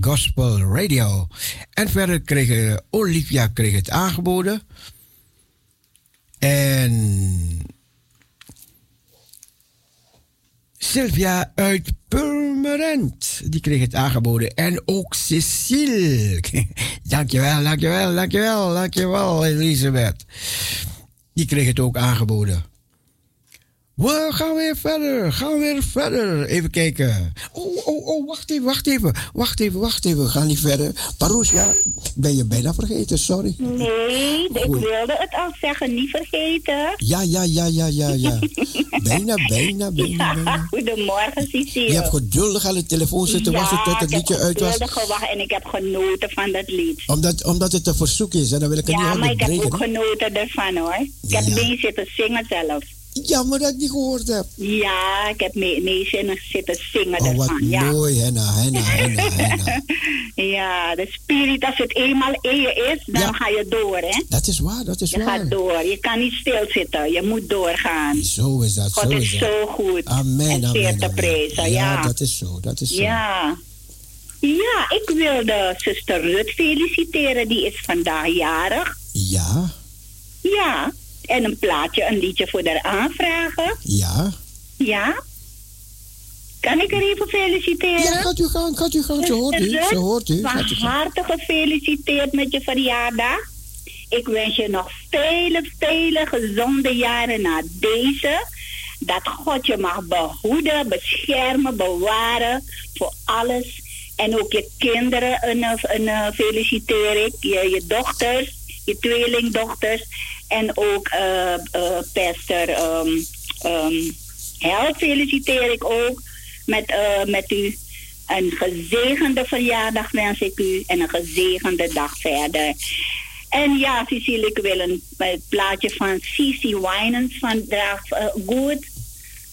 Gospel Radio. En verder kreeg Olivia kreeg het aangeboden. En Sylvia uit Purmerend, die kreeg het aangeboden. En ook Cecile. <laughs> dankjewel, dankjewel, dankjewel, dankjewel, Elisabeth. Die kreeg het ook aangeboden. We gaan weer verder, gaan weer verder. Even kijken. Oh, oh, oh, wacht even, wacht even, wacht even, wacht even. We gaan niet verder. Parousia, ben je bijna vergeten, sorry. Nee, ik wilde het al zeggen, niet vergeten. Ja, ja, ja, ja, ja, ja. <laughs> bijna, bijna, bijna, bijna. Goedemorgen, Cecile. Je hebt geduldig aan de telefoon zitten wachten tot het liedje uit ik was. heb geduldig gewacht en ik heb genoten van dat lied. Omdat, omdat het een verzoek is en dan wil ik het Ja, niet maar ik heb ook genoten ervan hoor. Ik heb Ja. mee zitten zingen zelf. Jammer dat ik niet gehoord heb. Ja, ik heb mee, mee zitten zitten zingen Oh, wat ervan. Ja. mooi, Henna, Henna, Henna, Henna. <laughs> ja, de spirit, als het eenmaal in je is, dan Ja. ga je door hè. Dat is waar, dat is Je waar. gaat door. Je kan niet stilzitten. Je moet doorgaan. Zo is dat, God zo is is dat. zo goed. Amen, en zeer amen, te amen. prijzen. Ja, dat is zo, dat is zo. Ja. Ja, ik wilde zuster Rut feliciteren. Die is vandaag jarig. Ja, Ja. En een plaatje, een liedje voor haar aanvragen. ja. Ja. Kan ik er even feliciteren? Ja, gaat u gaan, gaat u gaan. Ze hoort u, Rut, ze hoort u. Van harte gefeliciteerd met je verjaardag. Ik wens je nog vele, vele gezonde jaren na deze. Dat God je mag behoeden, beschermen, bewaren voor alles. En ook je kinderen een, een, een feliciteer ik. Je, je dochters, je tweelingdochters. En ook pastor ehm ehm, Hel feliciteer ik ook met, eh, met u. Een gezegende verjaardag wens ik u en een gezegende dag verder. En ja, Cecile, ik wil een, een plaatje van Cici Winans van Draag eh, Good.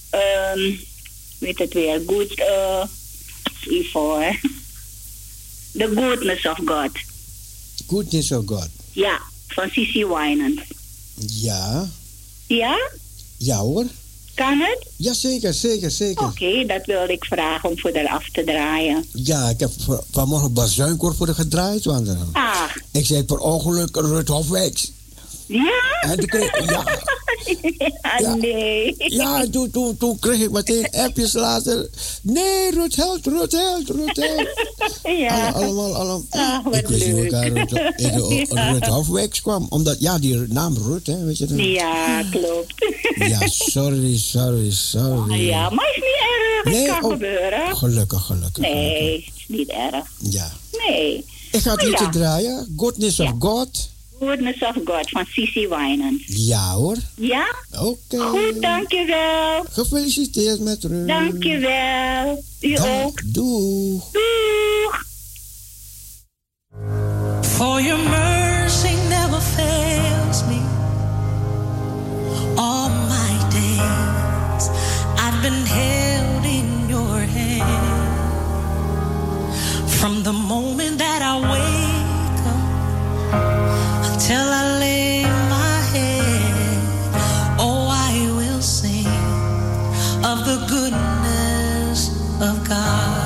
Ehm, weet het weer, Good. eh voor. <laughs> The Goodness of God. Goodness of God. Ja, van Cici Winans. Ja, Ja, ja hoor. kan het? Ja, zeker, zeker, zeker. Oké, dat wilde ik vragen om voor haar af te draaien. Ja, ik heb vanmorgen bazuinkoor voor de gedraaid. Want, eh, Ah, ik zei per ongeluk Rut Hofwijks. Ja? En toen kreeg, ja, ja, nee. ja en toen, toen, toen kreeg ik meteen appjes later. Nee, Rut Held, Rut Held, Rut Held. Ja. Alle- allemaal, allemaal. Ah, ik wist niet hoe ik <laughs> Hofwijks kwam. Omdat, ja, die naam Rut, hè, weet je dan. Ja, klopt. Ja, sorry, sorry, sorry. Ja, maar is niet erg. Het Nee, kan oh, gebeuren. Gelukkig, gelukkig. Nee, is niet erg. Ja. Nee. Ik ga het liedje ja. draaien. Goodness of God. Goodness of God van Cici Winans. Ja hoor. Ja? Oké. Goed, dankjewel. Gefeliciteerd met Rut. Dankjewel. U Dag. ook. Doeg. Doeg. For your mercy never fails me. All my days I've been held in your hand. From the moment that I wake of God.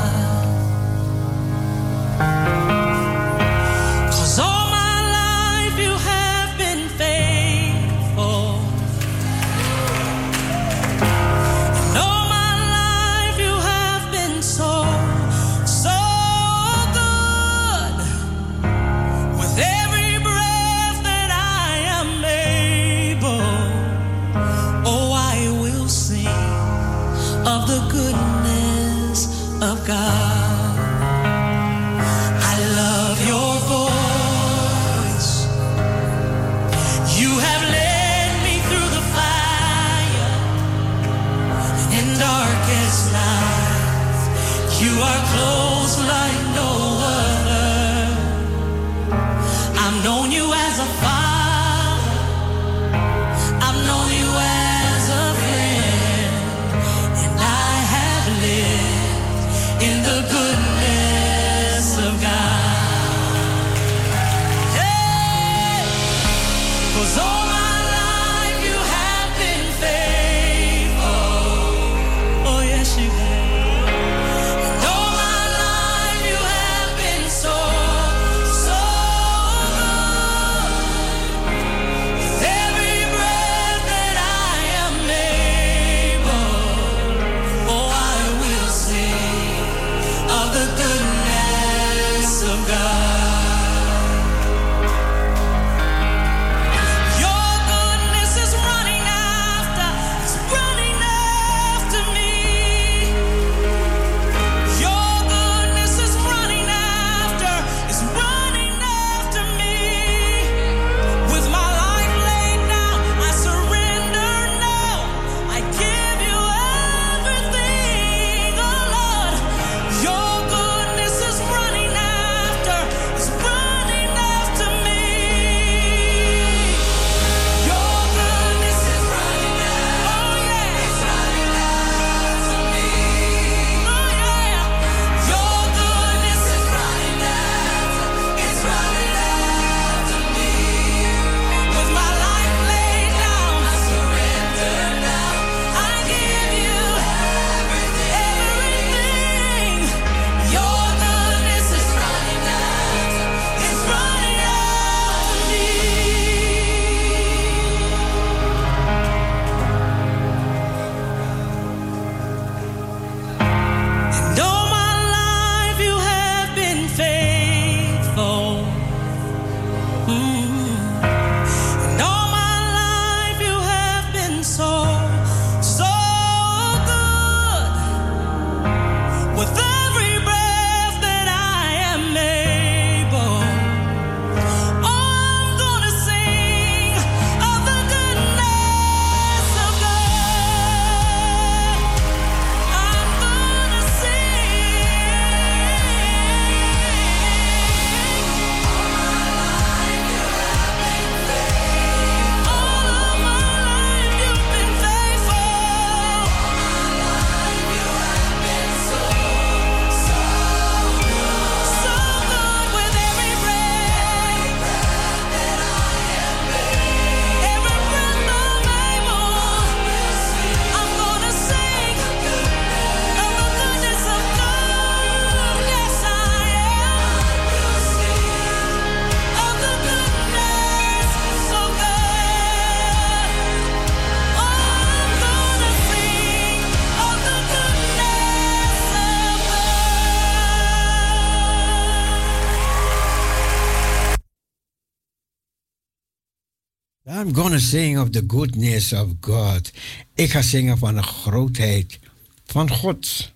I'm gonna sing of the goodness of God. Ik ga zingen van de grootheid van God.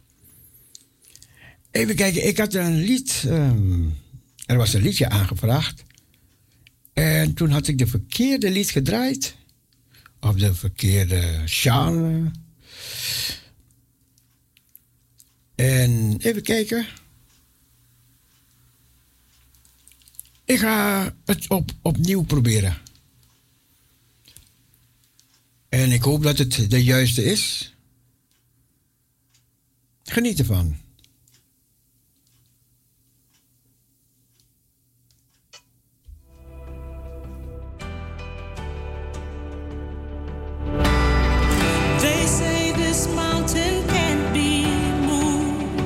Even kijken, ik had een lied. ehm, er was een liedje aangevraagd. En toen had ik de verkeerde lied gedraaid. Of de verkeerde genre. En even kijken. Ik ga het op, opnieuw proberen. En ik hoop dat het de juiste is. Geniet ervan. They say this mountain can't be moved.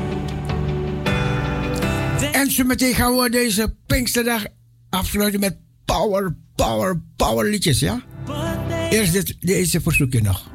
En zo meteen gaan we deze Pinksterdag afsluiten met power, power, power liedjes, ja? Eerst dit, deze verzoekje nog.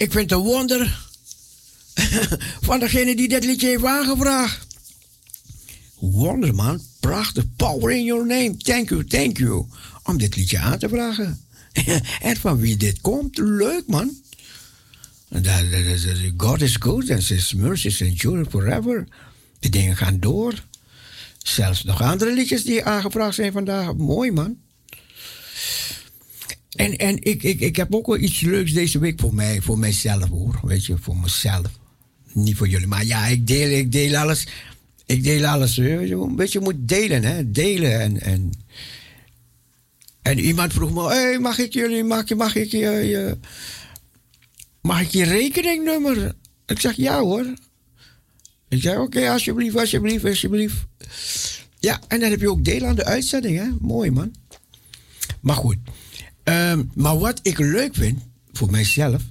Ik vind het een wonder <laughs> van degene die dit liedje heeft aangevraagd. Wonder man, prachtig. Power in your name. Thank you, thank you. Om dit liedje aan te vragen. <laughs> en van wie dit komt, leuk man. God is good and his mercies endure forever. De dingen gaan door. Zelfs nog andere liedjes die aangevraagd zijn vandaag. Mooi man. En, en ik, ik, ik heb ook wel iets leuks deze week voor mij, voor mijzelf hoor. Weet je, voor mezelf. Niet voor jullie. Maar ja, ik deel, ik deel alles. Ik deel alles. Weet je, Een beetje moet delen, hè. Delen. En, en En iemand vroeg me, hey, mag ik jullie, mag, mag ik je, je- mag ik je rekeningnummer? Ik zeg, ja hoor. Ik zeg, oké, alsjeblieft, alsjeblieft, alsjeblieft. Ja, en dan heb je ook deel aan de uitzending, hè? Mooi, man. Maar goed. Ehm, maar wat ik leuk vind, voor mijzelf...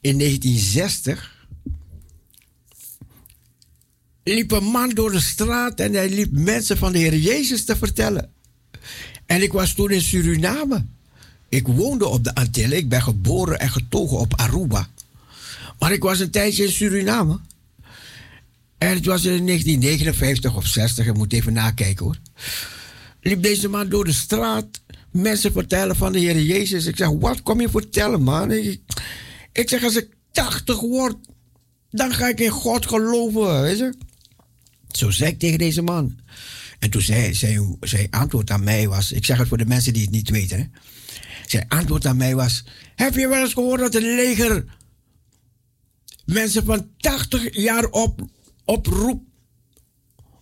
In 1960 liep een man door de straat en hij liep mensen van de Heer Jezus te vertellen. En ik was toen in Suriname. Ik woonde op de Antillen. Ik ben geboren en getogen op Aruba. Maar ik was een tijdje in Suriname. En het was in 1959 of 60, ik moet even nakijken hoor. Liep deze man door de straat, mensen vertellen van de Heer Jezus. Ik zeg, wat kom je vertellen man? Ik, zeg, als ik 80 word, dan ga ik in God geloven. Weet je? Zo zei ik tegen deze man. En toen zei zijn, zijn antwoord aan mij was, ik zeg het voor de mensen die het niet weten. Hè? Zijn antwoord aan mij was, heb je wel eens gehoord dat het leger mensen van 80 jaar op, oproept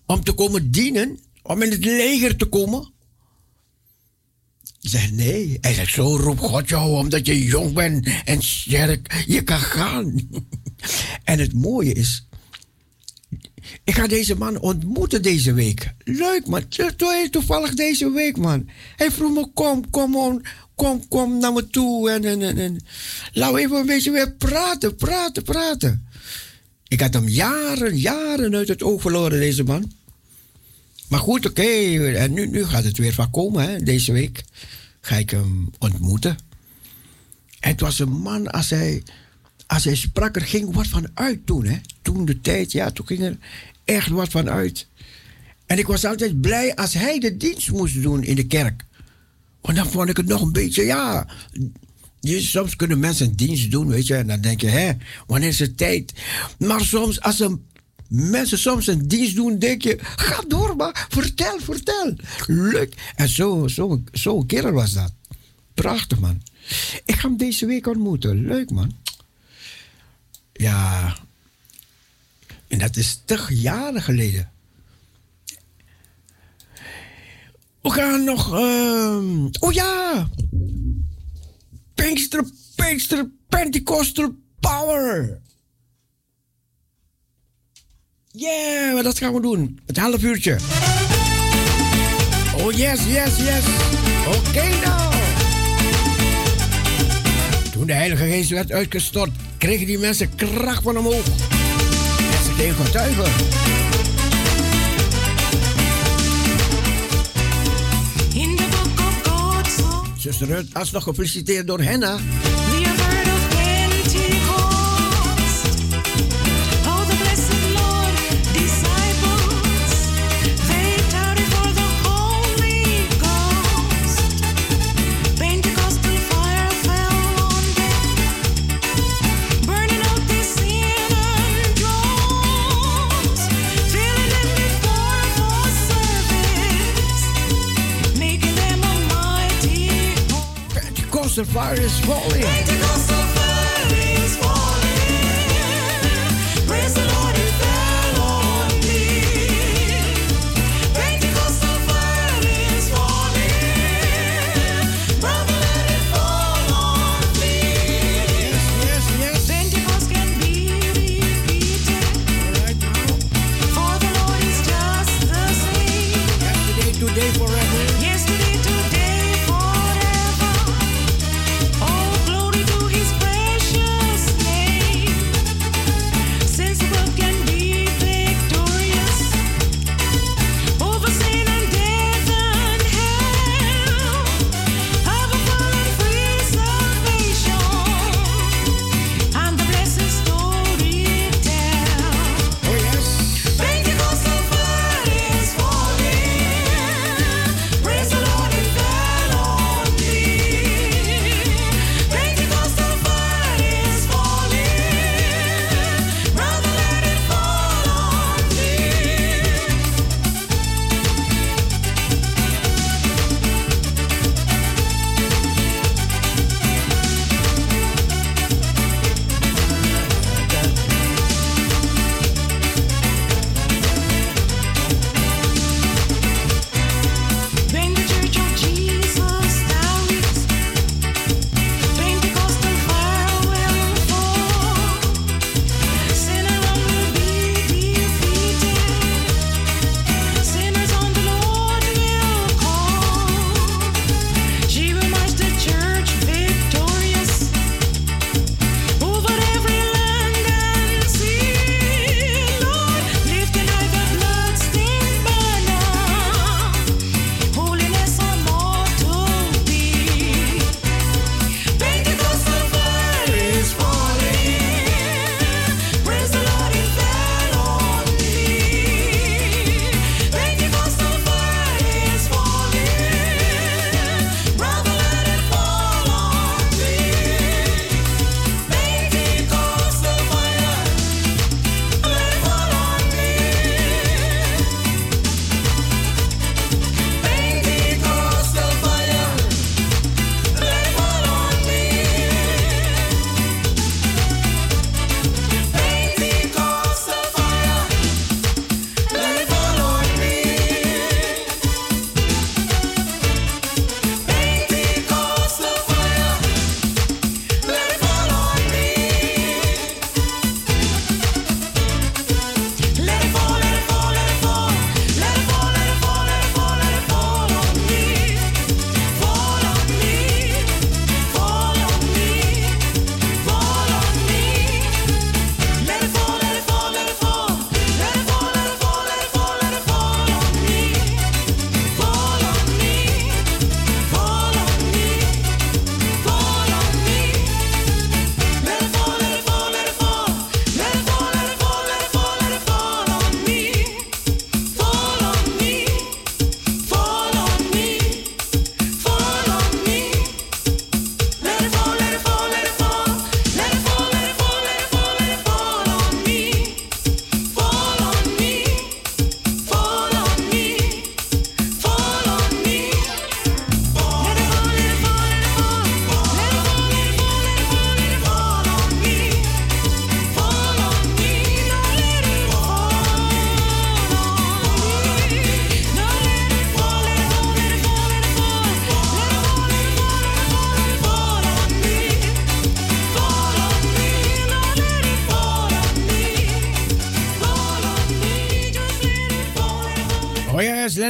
om te komen dienen? Om in het leger te komen? Zeg nee. Hij zegt, zo roept God jou omdat je jong bent en sterk. Je kan gaan. <laughs> en het mooie is, ik ga deze man ontmoeten deze week. Leuk man, To- to- toevallig deze week man. Hij vroeg me, kom, kom kom, kom naar me toe. En, en, en, en. Laten we even een beetje weer praten, praten, praten. Ik had hem jaren, jaren uit het oog verloren, deze man. Maar goed, oké. En nu, nu gaat het weer van komen, hè. Deze week ga ik hem ontmoeten. En het was een man, als hij, als hij sprak, er ging wat van uit toen, hè. Toen de tijd, ja, toen ging er echt wat van uit. En ik was altijd blij als hij de dienst moest doen in de kerk. Want dan vond ik het nog een beetje, ja... Je, soms kunnen mensen dienst doen, weet je. En dan denk je, hè, wanneer is het tijd? Maar soms, als een, mensen soms een dienst doen, denk je... Ga door, maar vertel, vertel. Leuk. En zo, zo, zo'n kerel was dat. Prachtig, man. Ik ga hem deze week ontmoeten. Leuk, man. Ja. En dat is toch jaren geleden. We gaan nog... ehm, oh ja! Pinkster, Pinkster, Pentecostal Power. Yeah, dat gaan we doen. Het half uurtje. Oh yes, yes, yes. Oké nou. Toen de Heilige Geest werd uitgestort, kregen die mensen kracht van omhoog. En ze deden getuigen. Zuster Rut, alsnog gefeliciteerd door Henna. we have heard of Pentecostal fire is falling.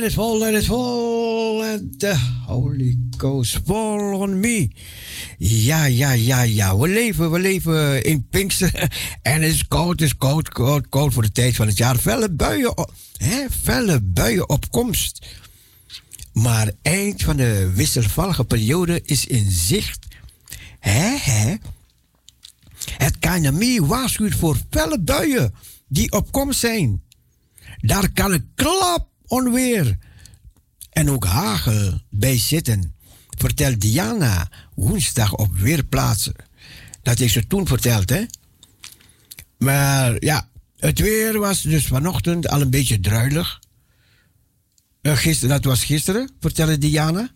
Let it fall, let it fall. Let the Holy Ghost fall on me. Ja, ja, ja, ja. We leven, we leven in Pinkster. <laughs> En het is koud, het is koud, koud, koud voor de tijd van het jaar. Felle buien, hè, felle buien op komst. Maar eind van de wisselvallige periode is in zicht. Hè, hè? Het KNMI waarschuwt voor felle buien die op komst zijn. Daar kan een klap onweer en ook hagel bij zitten, vertelt Diana woensdag op Weerplaatsen. Dat heeft ze toen verteld, hè? Maar ja, het weer was dus vanochtend al een beetje druilig. Gisteren, dat was gisteren, vertelde Diana.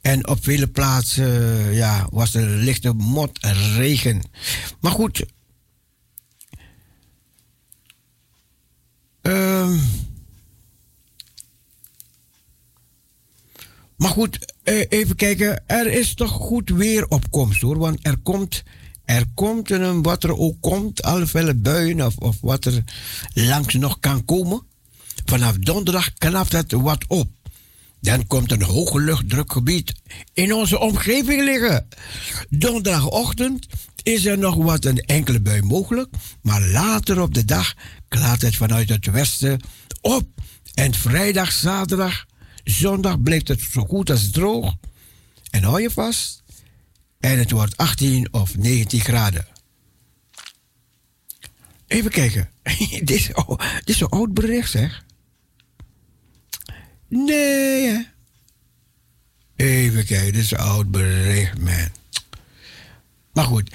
En op vele plaatsen ja, was er lichte mot en regen. Maar goed. Ehm maar goed, eh, even kijken. Er is toch goed weer op komst hoor. Want er komt, er komt een, wat er ook komt, alle felle buien of, of wat er langs nog kan komen. Vanaf donderdag knapt het wat op. Dan komt een hoge luchtdrukgebied in onze omgeving liggen. Donderdagochtend is er nog wat een enkele bui mogelijk, maar later op de dag klaart het vanuit het westen op. En vrijdag, zaterdag, zondag blijft het zo goed als droog. En hou je vast. En het wordt 18 of 19 graden. Even kijken. <laughs> dit, is, oh, dit is een oud bericht, zeg. Nee? Even kijken, dit is een oud bericht, man. Maar goed,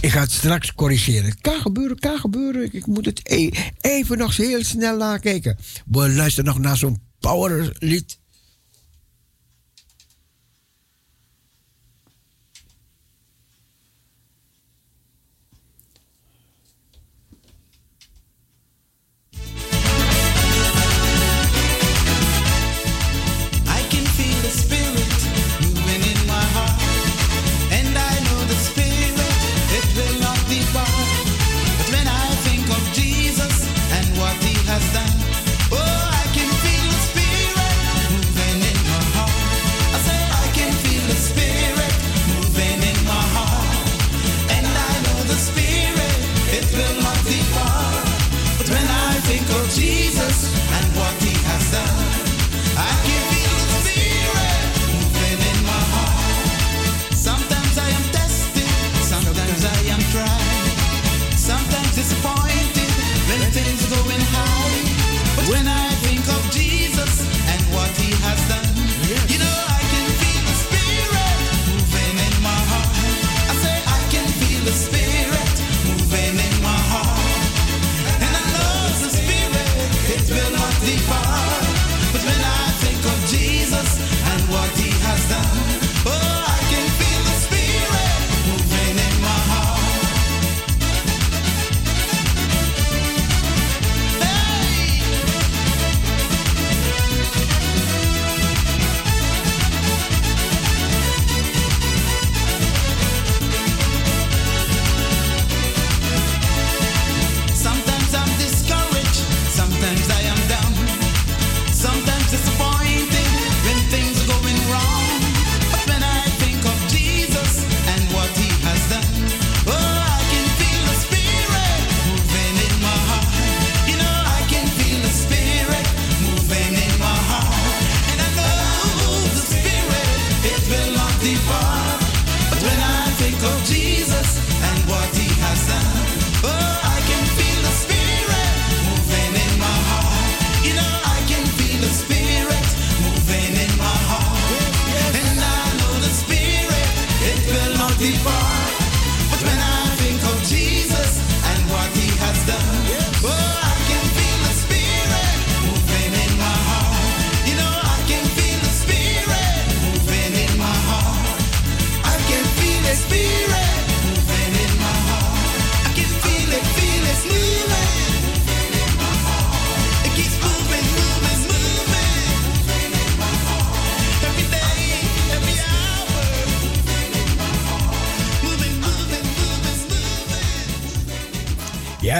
ik ga het straks corrigeren. Kan gebeuren, kan gebeuren. Ik, ik moet het e- even nog heel snel nakijken. We luisteren nog naar zo'n powerlied.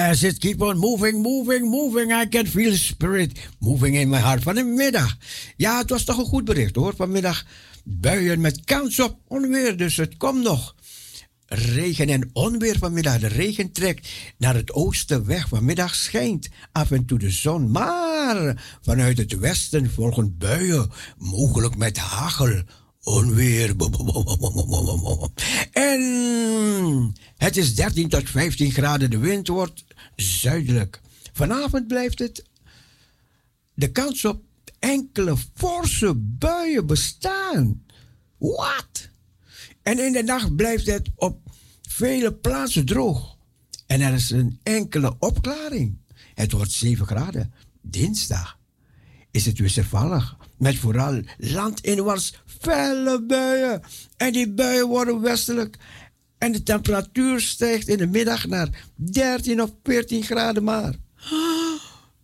Yes, it keep on moving, moving, moving. I can feel spirit moving in my heart. Vanmiddag. Ja, het was toch een goed bericht hoor. Vanmiddag buien met kans op onweer. Dus het komt nog. Regen en onweer vanmiddag. De regen trekt naar het oosten weg. Vanmiddag schijnt af en toe de zon. Maar vanuit het westen volgen buien. Mogelijk met hagel. Onweer. En het is 13 tot 15 graden. De wind wordt zuidelijk. Vanavond blijft het de kans op enkele forse buien bestaan. Wat? En in de nacht blijft het op vele plaatsen droog. En er is een enkele opklaring. Het wordt 7 graden. Dinsdag is het wisselvallig. Met vooral landinwaarts felle buien. En die buien worden westelijk. En de temperatuur stijgt in de middag naar 13 of 14 graden maar. <gasps>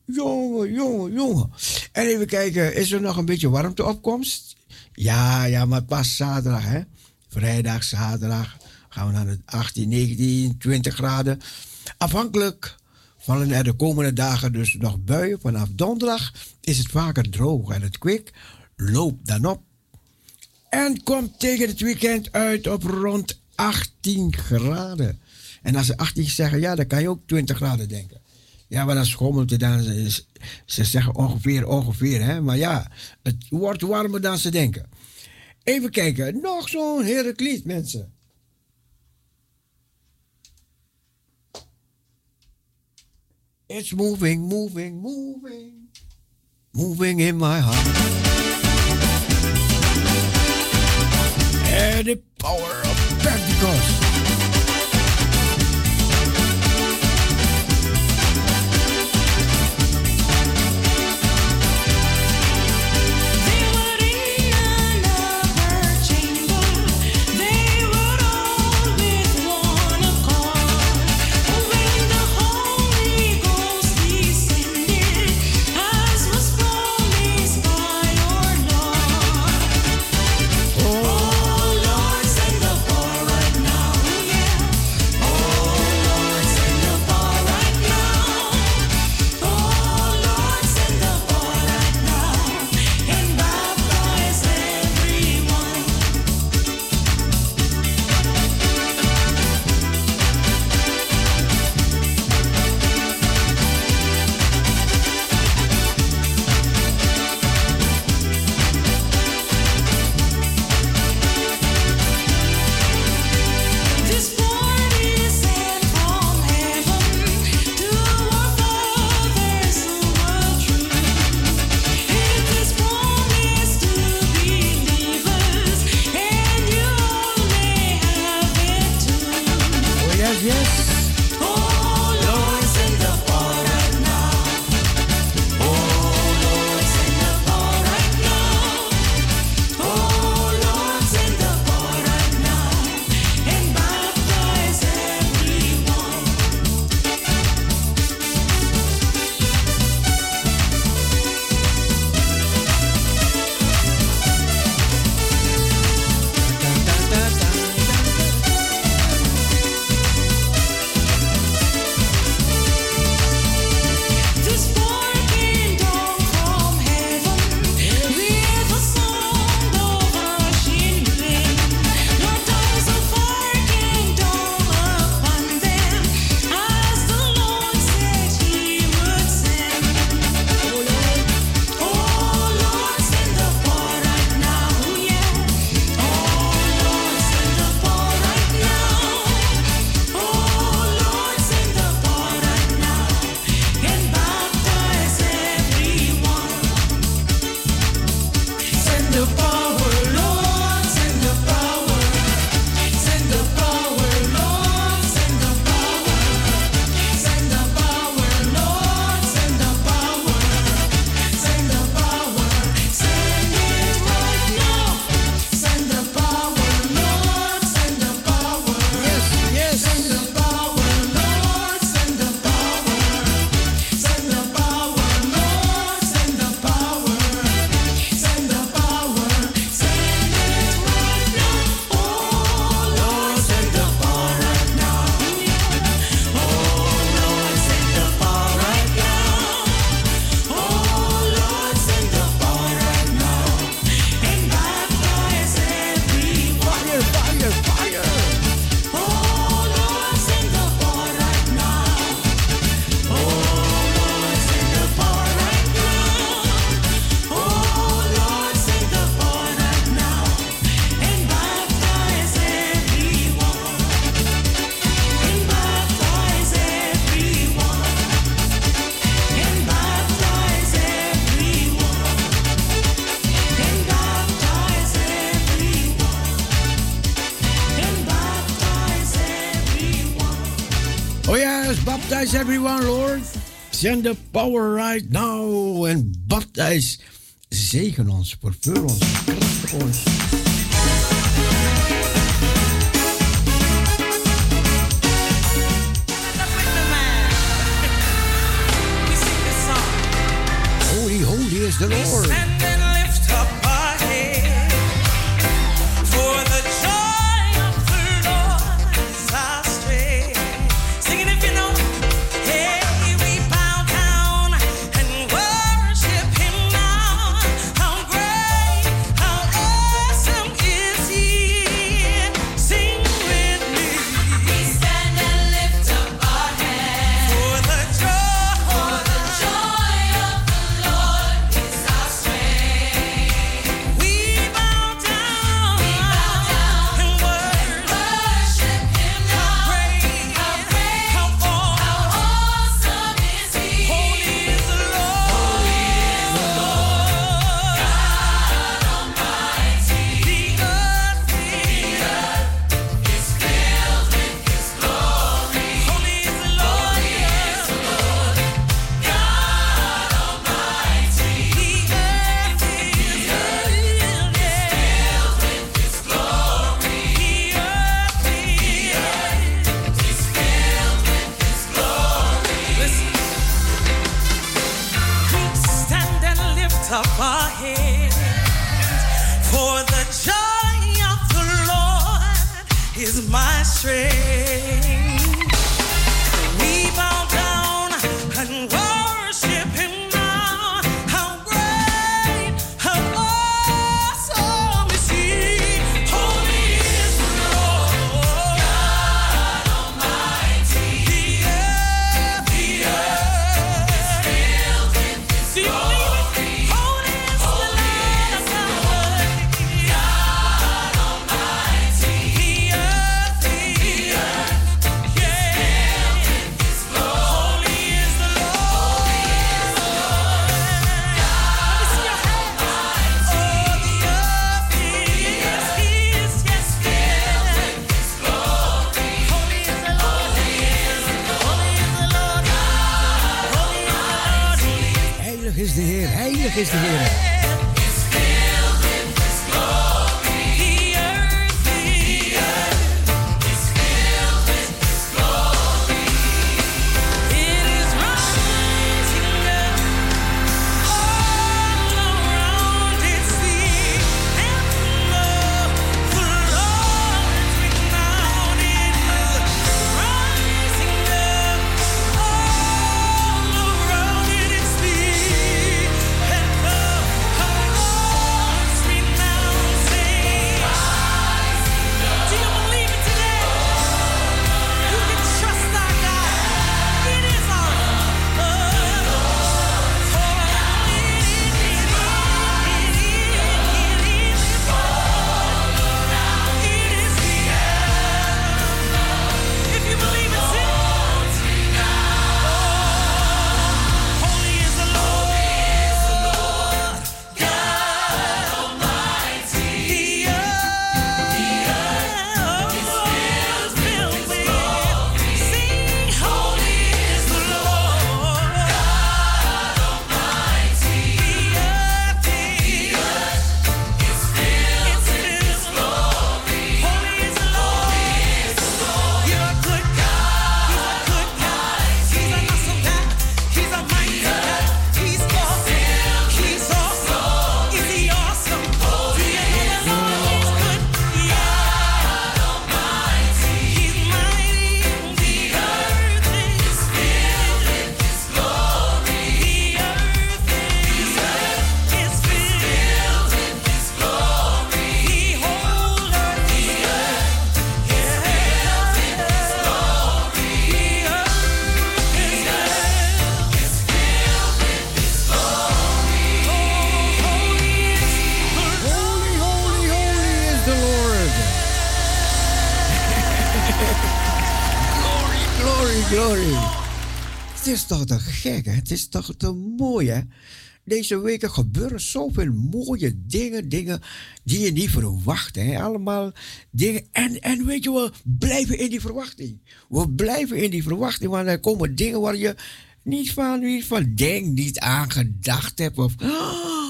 Jongen, jongen, jongen. En even kijken, is er nog een beetje warmteopkomst? Ja, ja, maar pas zaterdag, hè? Vrijdag, zaterdag gaan we naar de 18, 19, 20 graden. Afhankelijk er de komende dagen dus nog buien. Vanaf donderdag is het vaker droog en het kwik loopt dan op. En komt tegen het weekend uit op rond 18 graden. En als ze 18 zeggen, ja, dan kan je ook 20 graden denken. Ja, maar dan schommelt het dan. Ze, ze zeggen ongeveer, ongeveer, hè. Maar ja, het wordt warmer dan ze denken. Even kijken, nog zo'n heerlijk lied, mensen. It's moving, moving, moving, moving in my heart. And the power of prácticos. Everyone, Lord. Send the power right now. and baptize, zegen ons, vervul ons, kracht ons. Holy, holy is the Lord. glory, glory, glory. Het is toch te gek, hè? Het is toch te mooi, hè? Deze weken gebeuren zoveel mooie dingen, dingen die je niet verwacht. Hè? Allemaal dingen. En, en weet je, we blijven in die verwachting. We blijven in die verwachting, want er komen dingen waar je niet van, niet van denkt, niet aan gedacht hebt. Of, oh,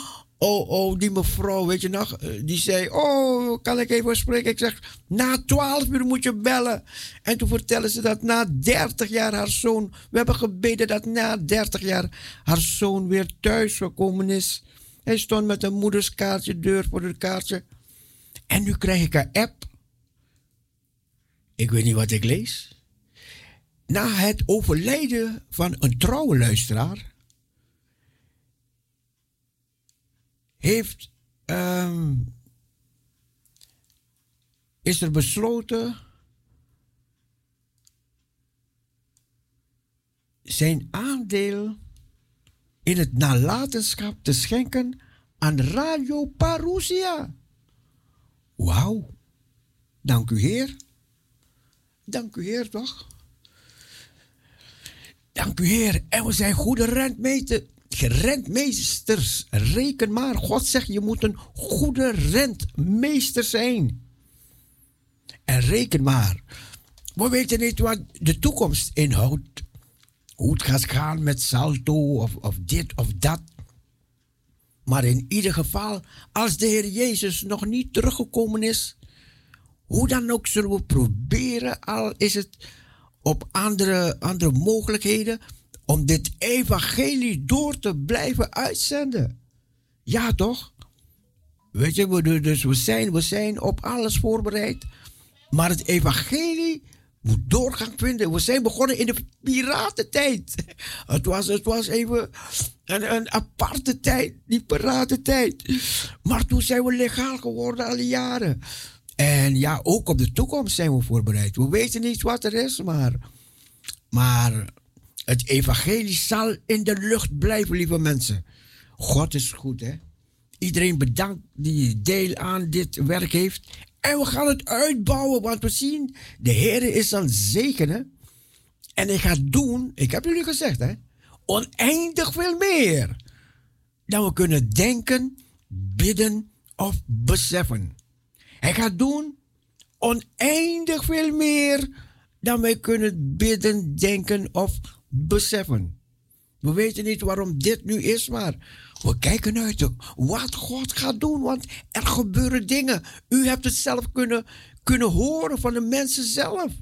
oh, die mevrouw, weet je nog, eh, die zei, oh, kan ik even spreken? Ik zeg, na 12 uur moet je bellen. En toen vertellen ze dat na 30 jaar haar zoon, we hebben gebeden dat na 30 jaar haar zoon weer thuis gekomen is. Hij stond met een moederskaartje, deur voor het kaartje. En nu krijg ik een app. Ik weet niet wat ik lees. Na het overlijden van een trouwe luisteraar heeft, ehm, is er besloten zijn aandeel in het nalatenschap te schenken aan Radio Parousia. Wauw. Dank u, Heer. Dank u, Heer, toch? Dank u, Heer. En we zijn goede rentmeester, rentmeesters. Reken maar. God zegt, je moet een goede rentmeester zijn. En reken maar. We weten niet wat de toekomst inhoudt. Hoe het gaat gaan met salto of, of dit of dat. Maar in ieder geval, als de Heer Jezus nog niet teruggekomen is, hoe dan ook zullen we proberen, al is het op andere, andere mogelijkheden, om dit evangelie door te blijven uitzenden. Ja, toch? Weet je, we, dus we zijn, we zijn op alles voorbereid. Maar het evangelie moet doorgang vinden. We zijn begonnen in de piratentijd. <laughs> Het was, het was even een, een aparte tijd, die piratentijd. Maar toen zijn we legaal geworden al die jaren. En ja, ook op de toekomst zijn we voorbereid. We weten niet wat er is, maar, maar het evangelie zal in de lucht blijven, lieve mensen. God is goed, hè? Iedereen bedankt die deel aan dit werk heeft. En we gaan het uitbouwen, want we zien, de Heer is aan zegenen. En hij gaat doen, ik heb jullie gezegd, hè, oneindig veel meer dan we kunnen denken, bidden of beseffen. Hij gaat doen oneindig veel meer dan wij kunnen bidden, denken of beseffen. We weten niet waarom dit nu is, maar we kijken uit wat God gaat doen, want er gebeuren dingen. U hebt het zelf kunnen, kunnen horen van de mensen zelf.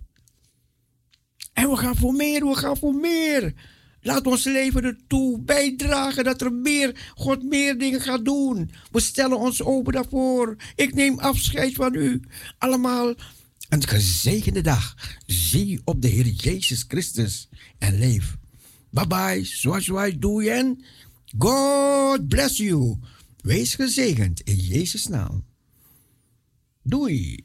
En we gaan voor meer, we gaan voor meer. Laat ons leven ertoe bijdragen dat er meer, God meer dingen gaat doen. We stellen ons open daarvoor. Ik neem afscheid van u. Allemaal een gezegende dag. Zie op de Heer Jezus Christus en leef. Bye bye, zoals doen en God bless you. Wees gezegend in Jezus naam. Doei.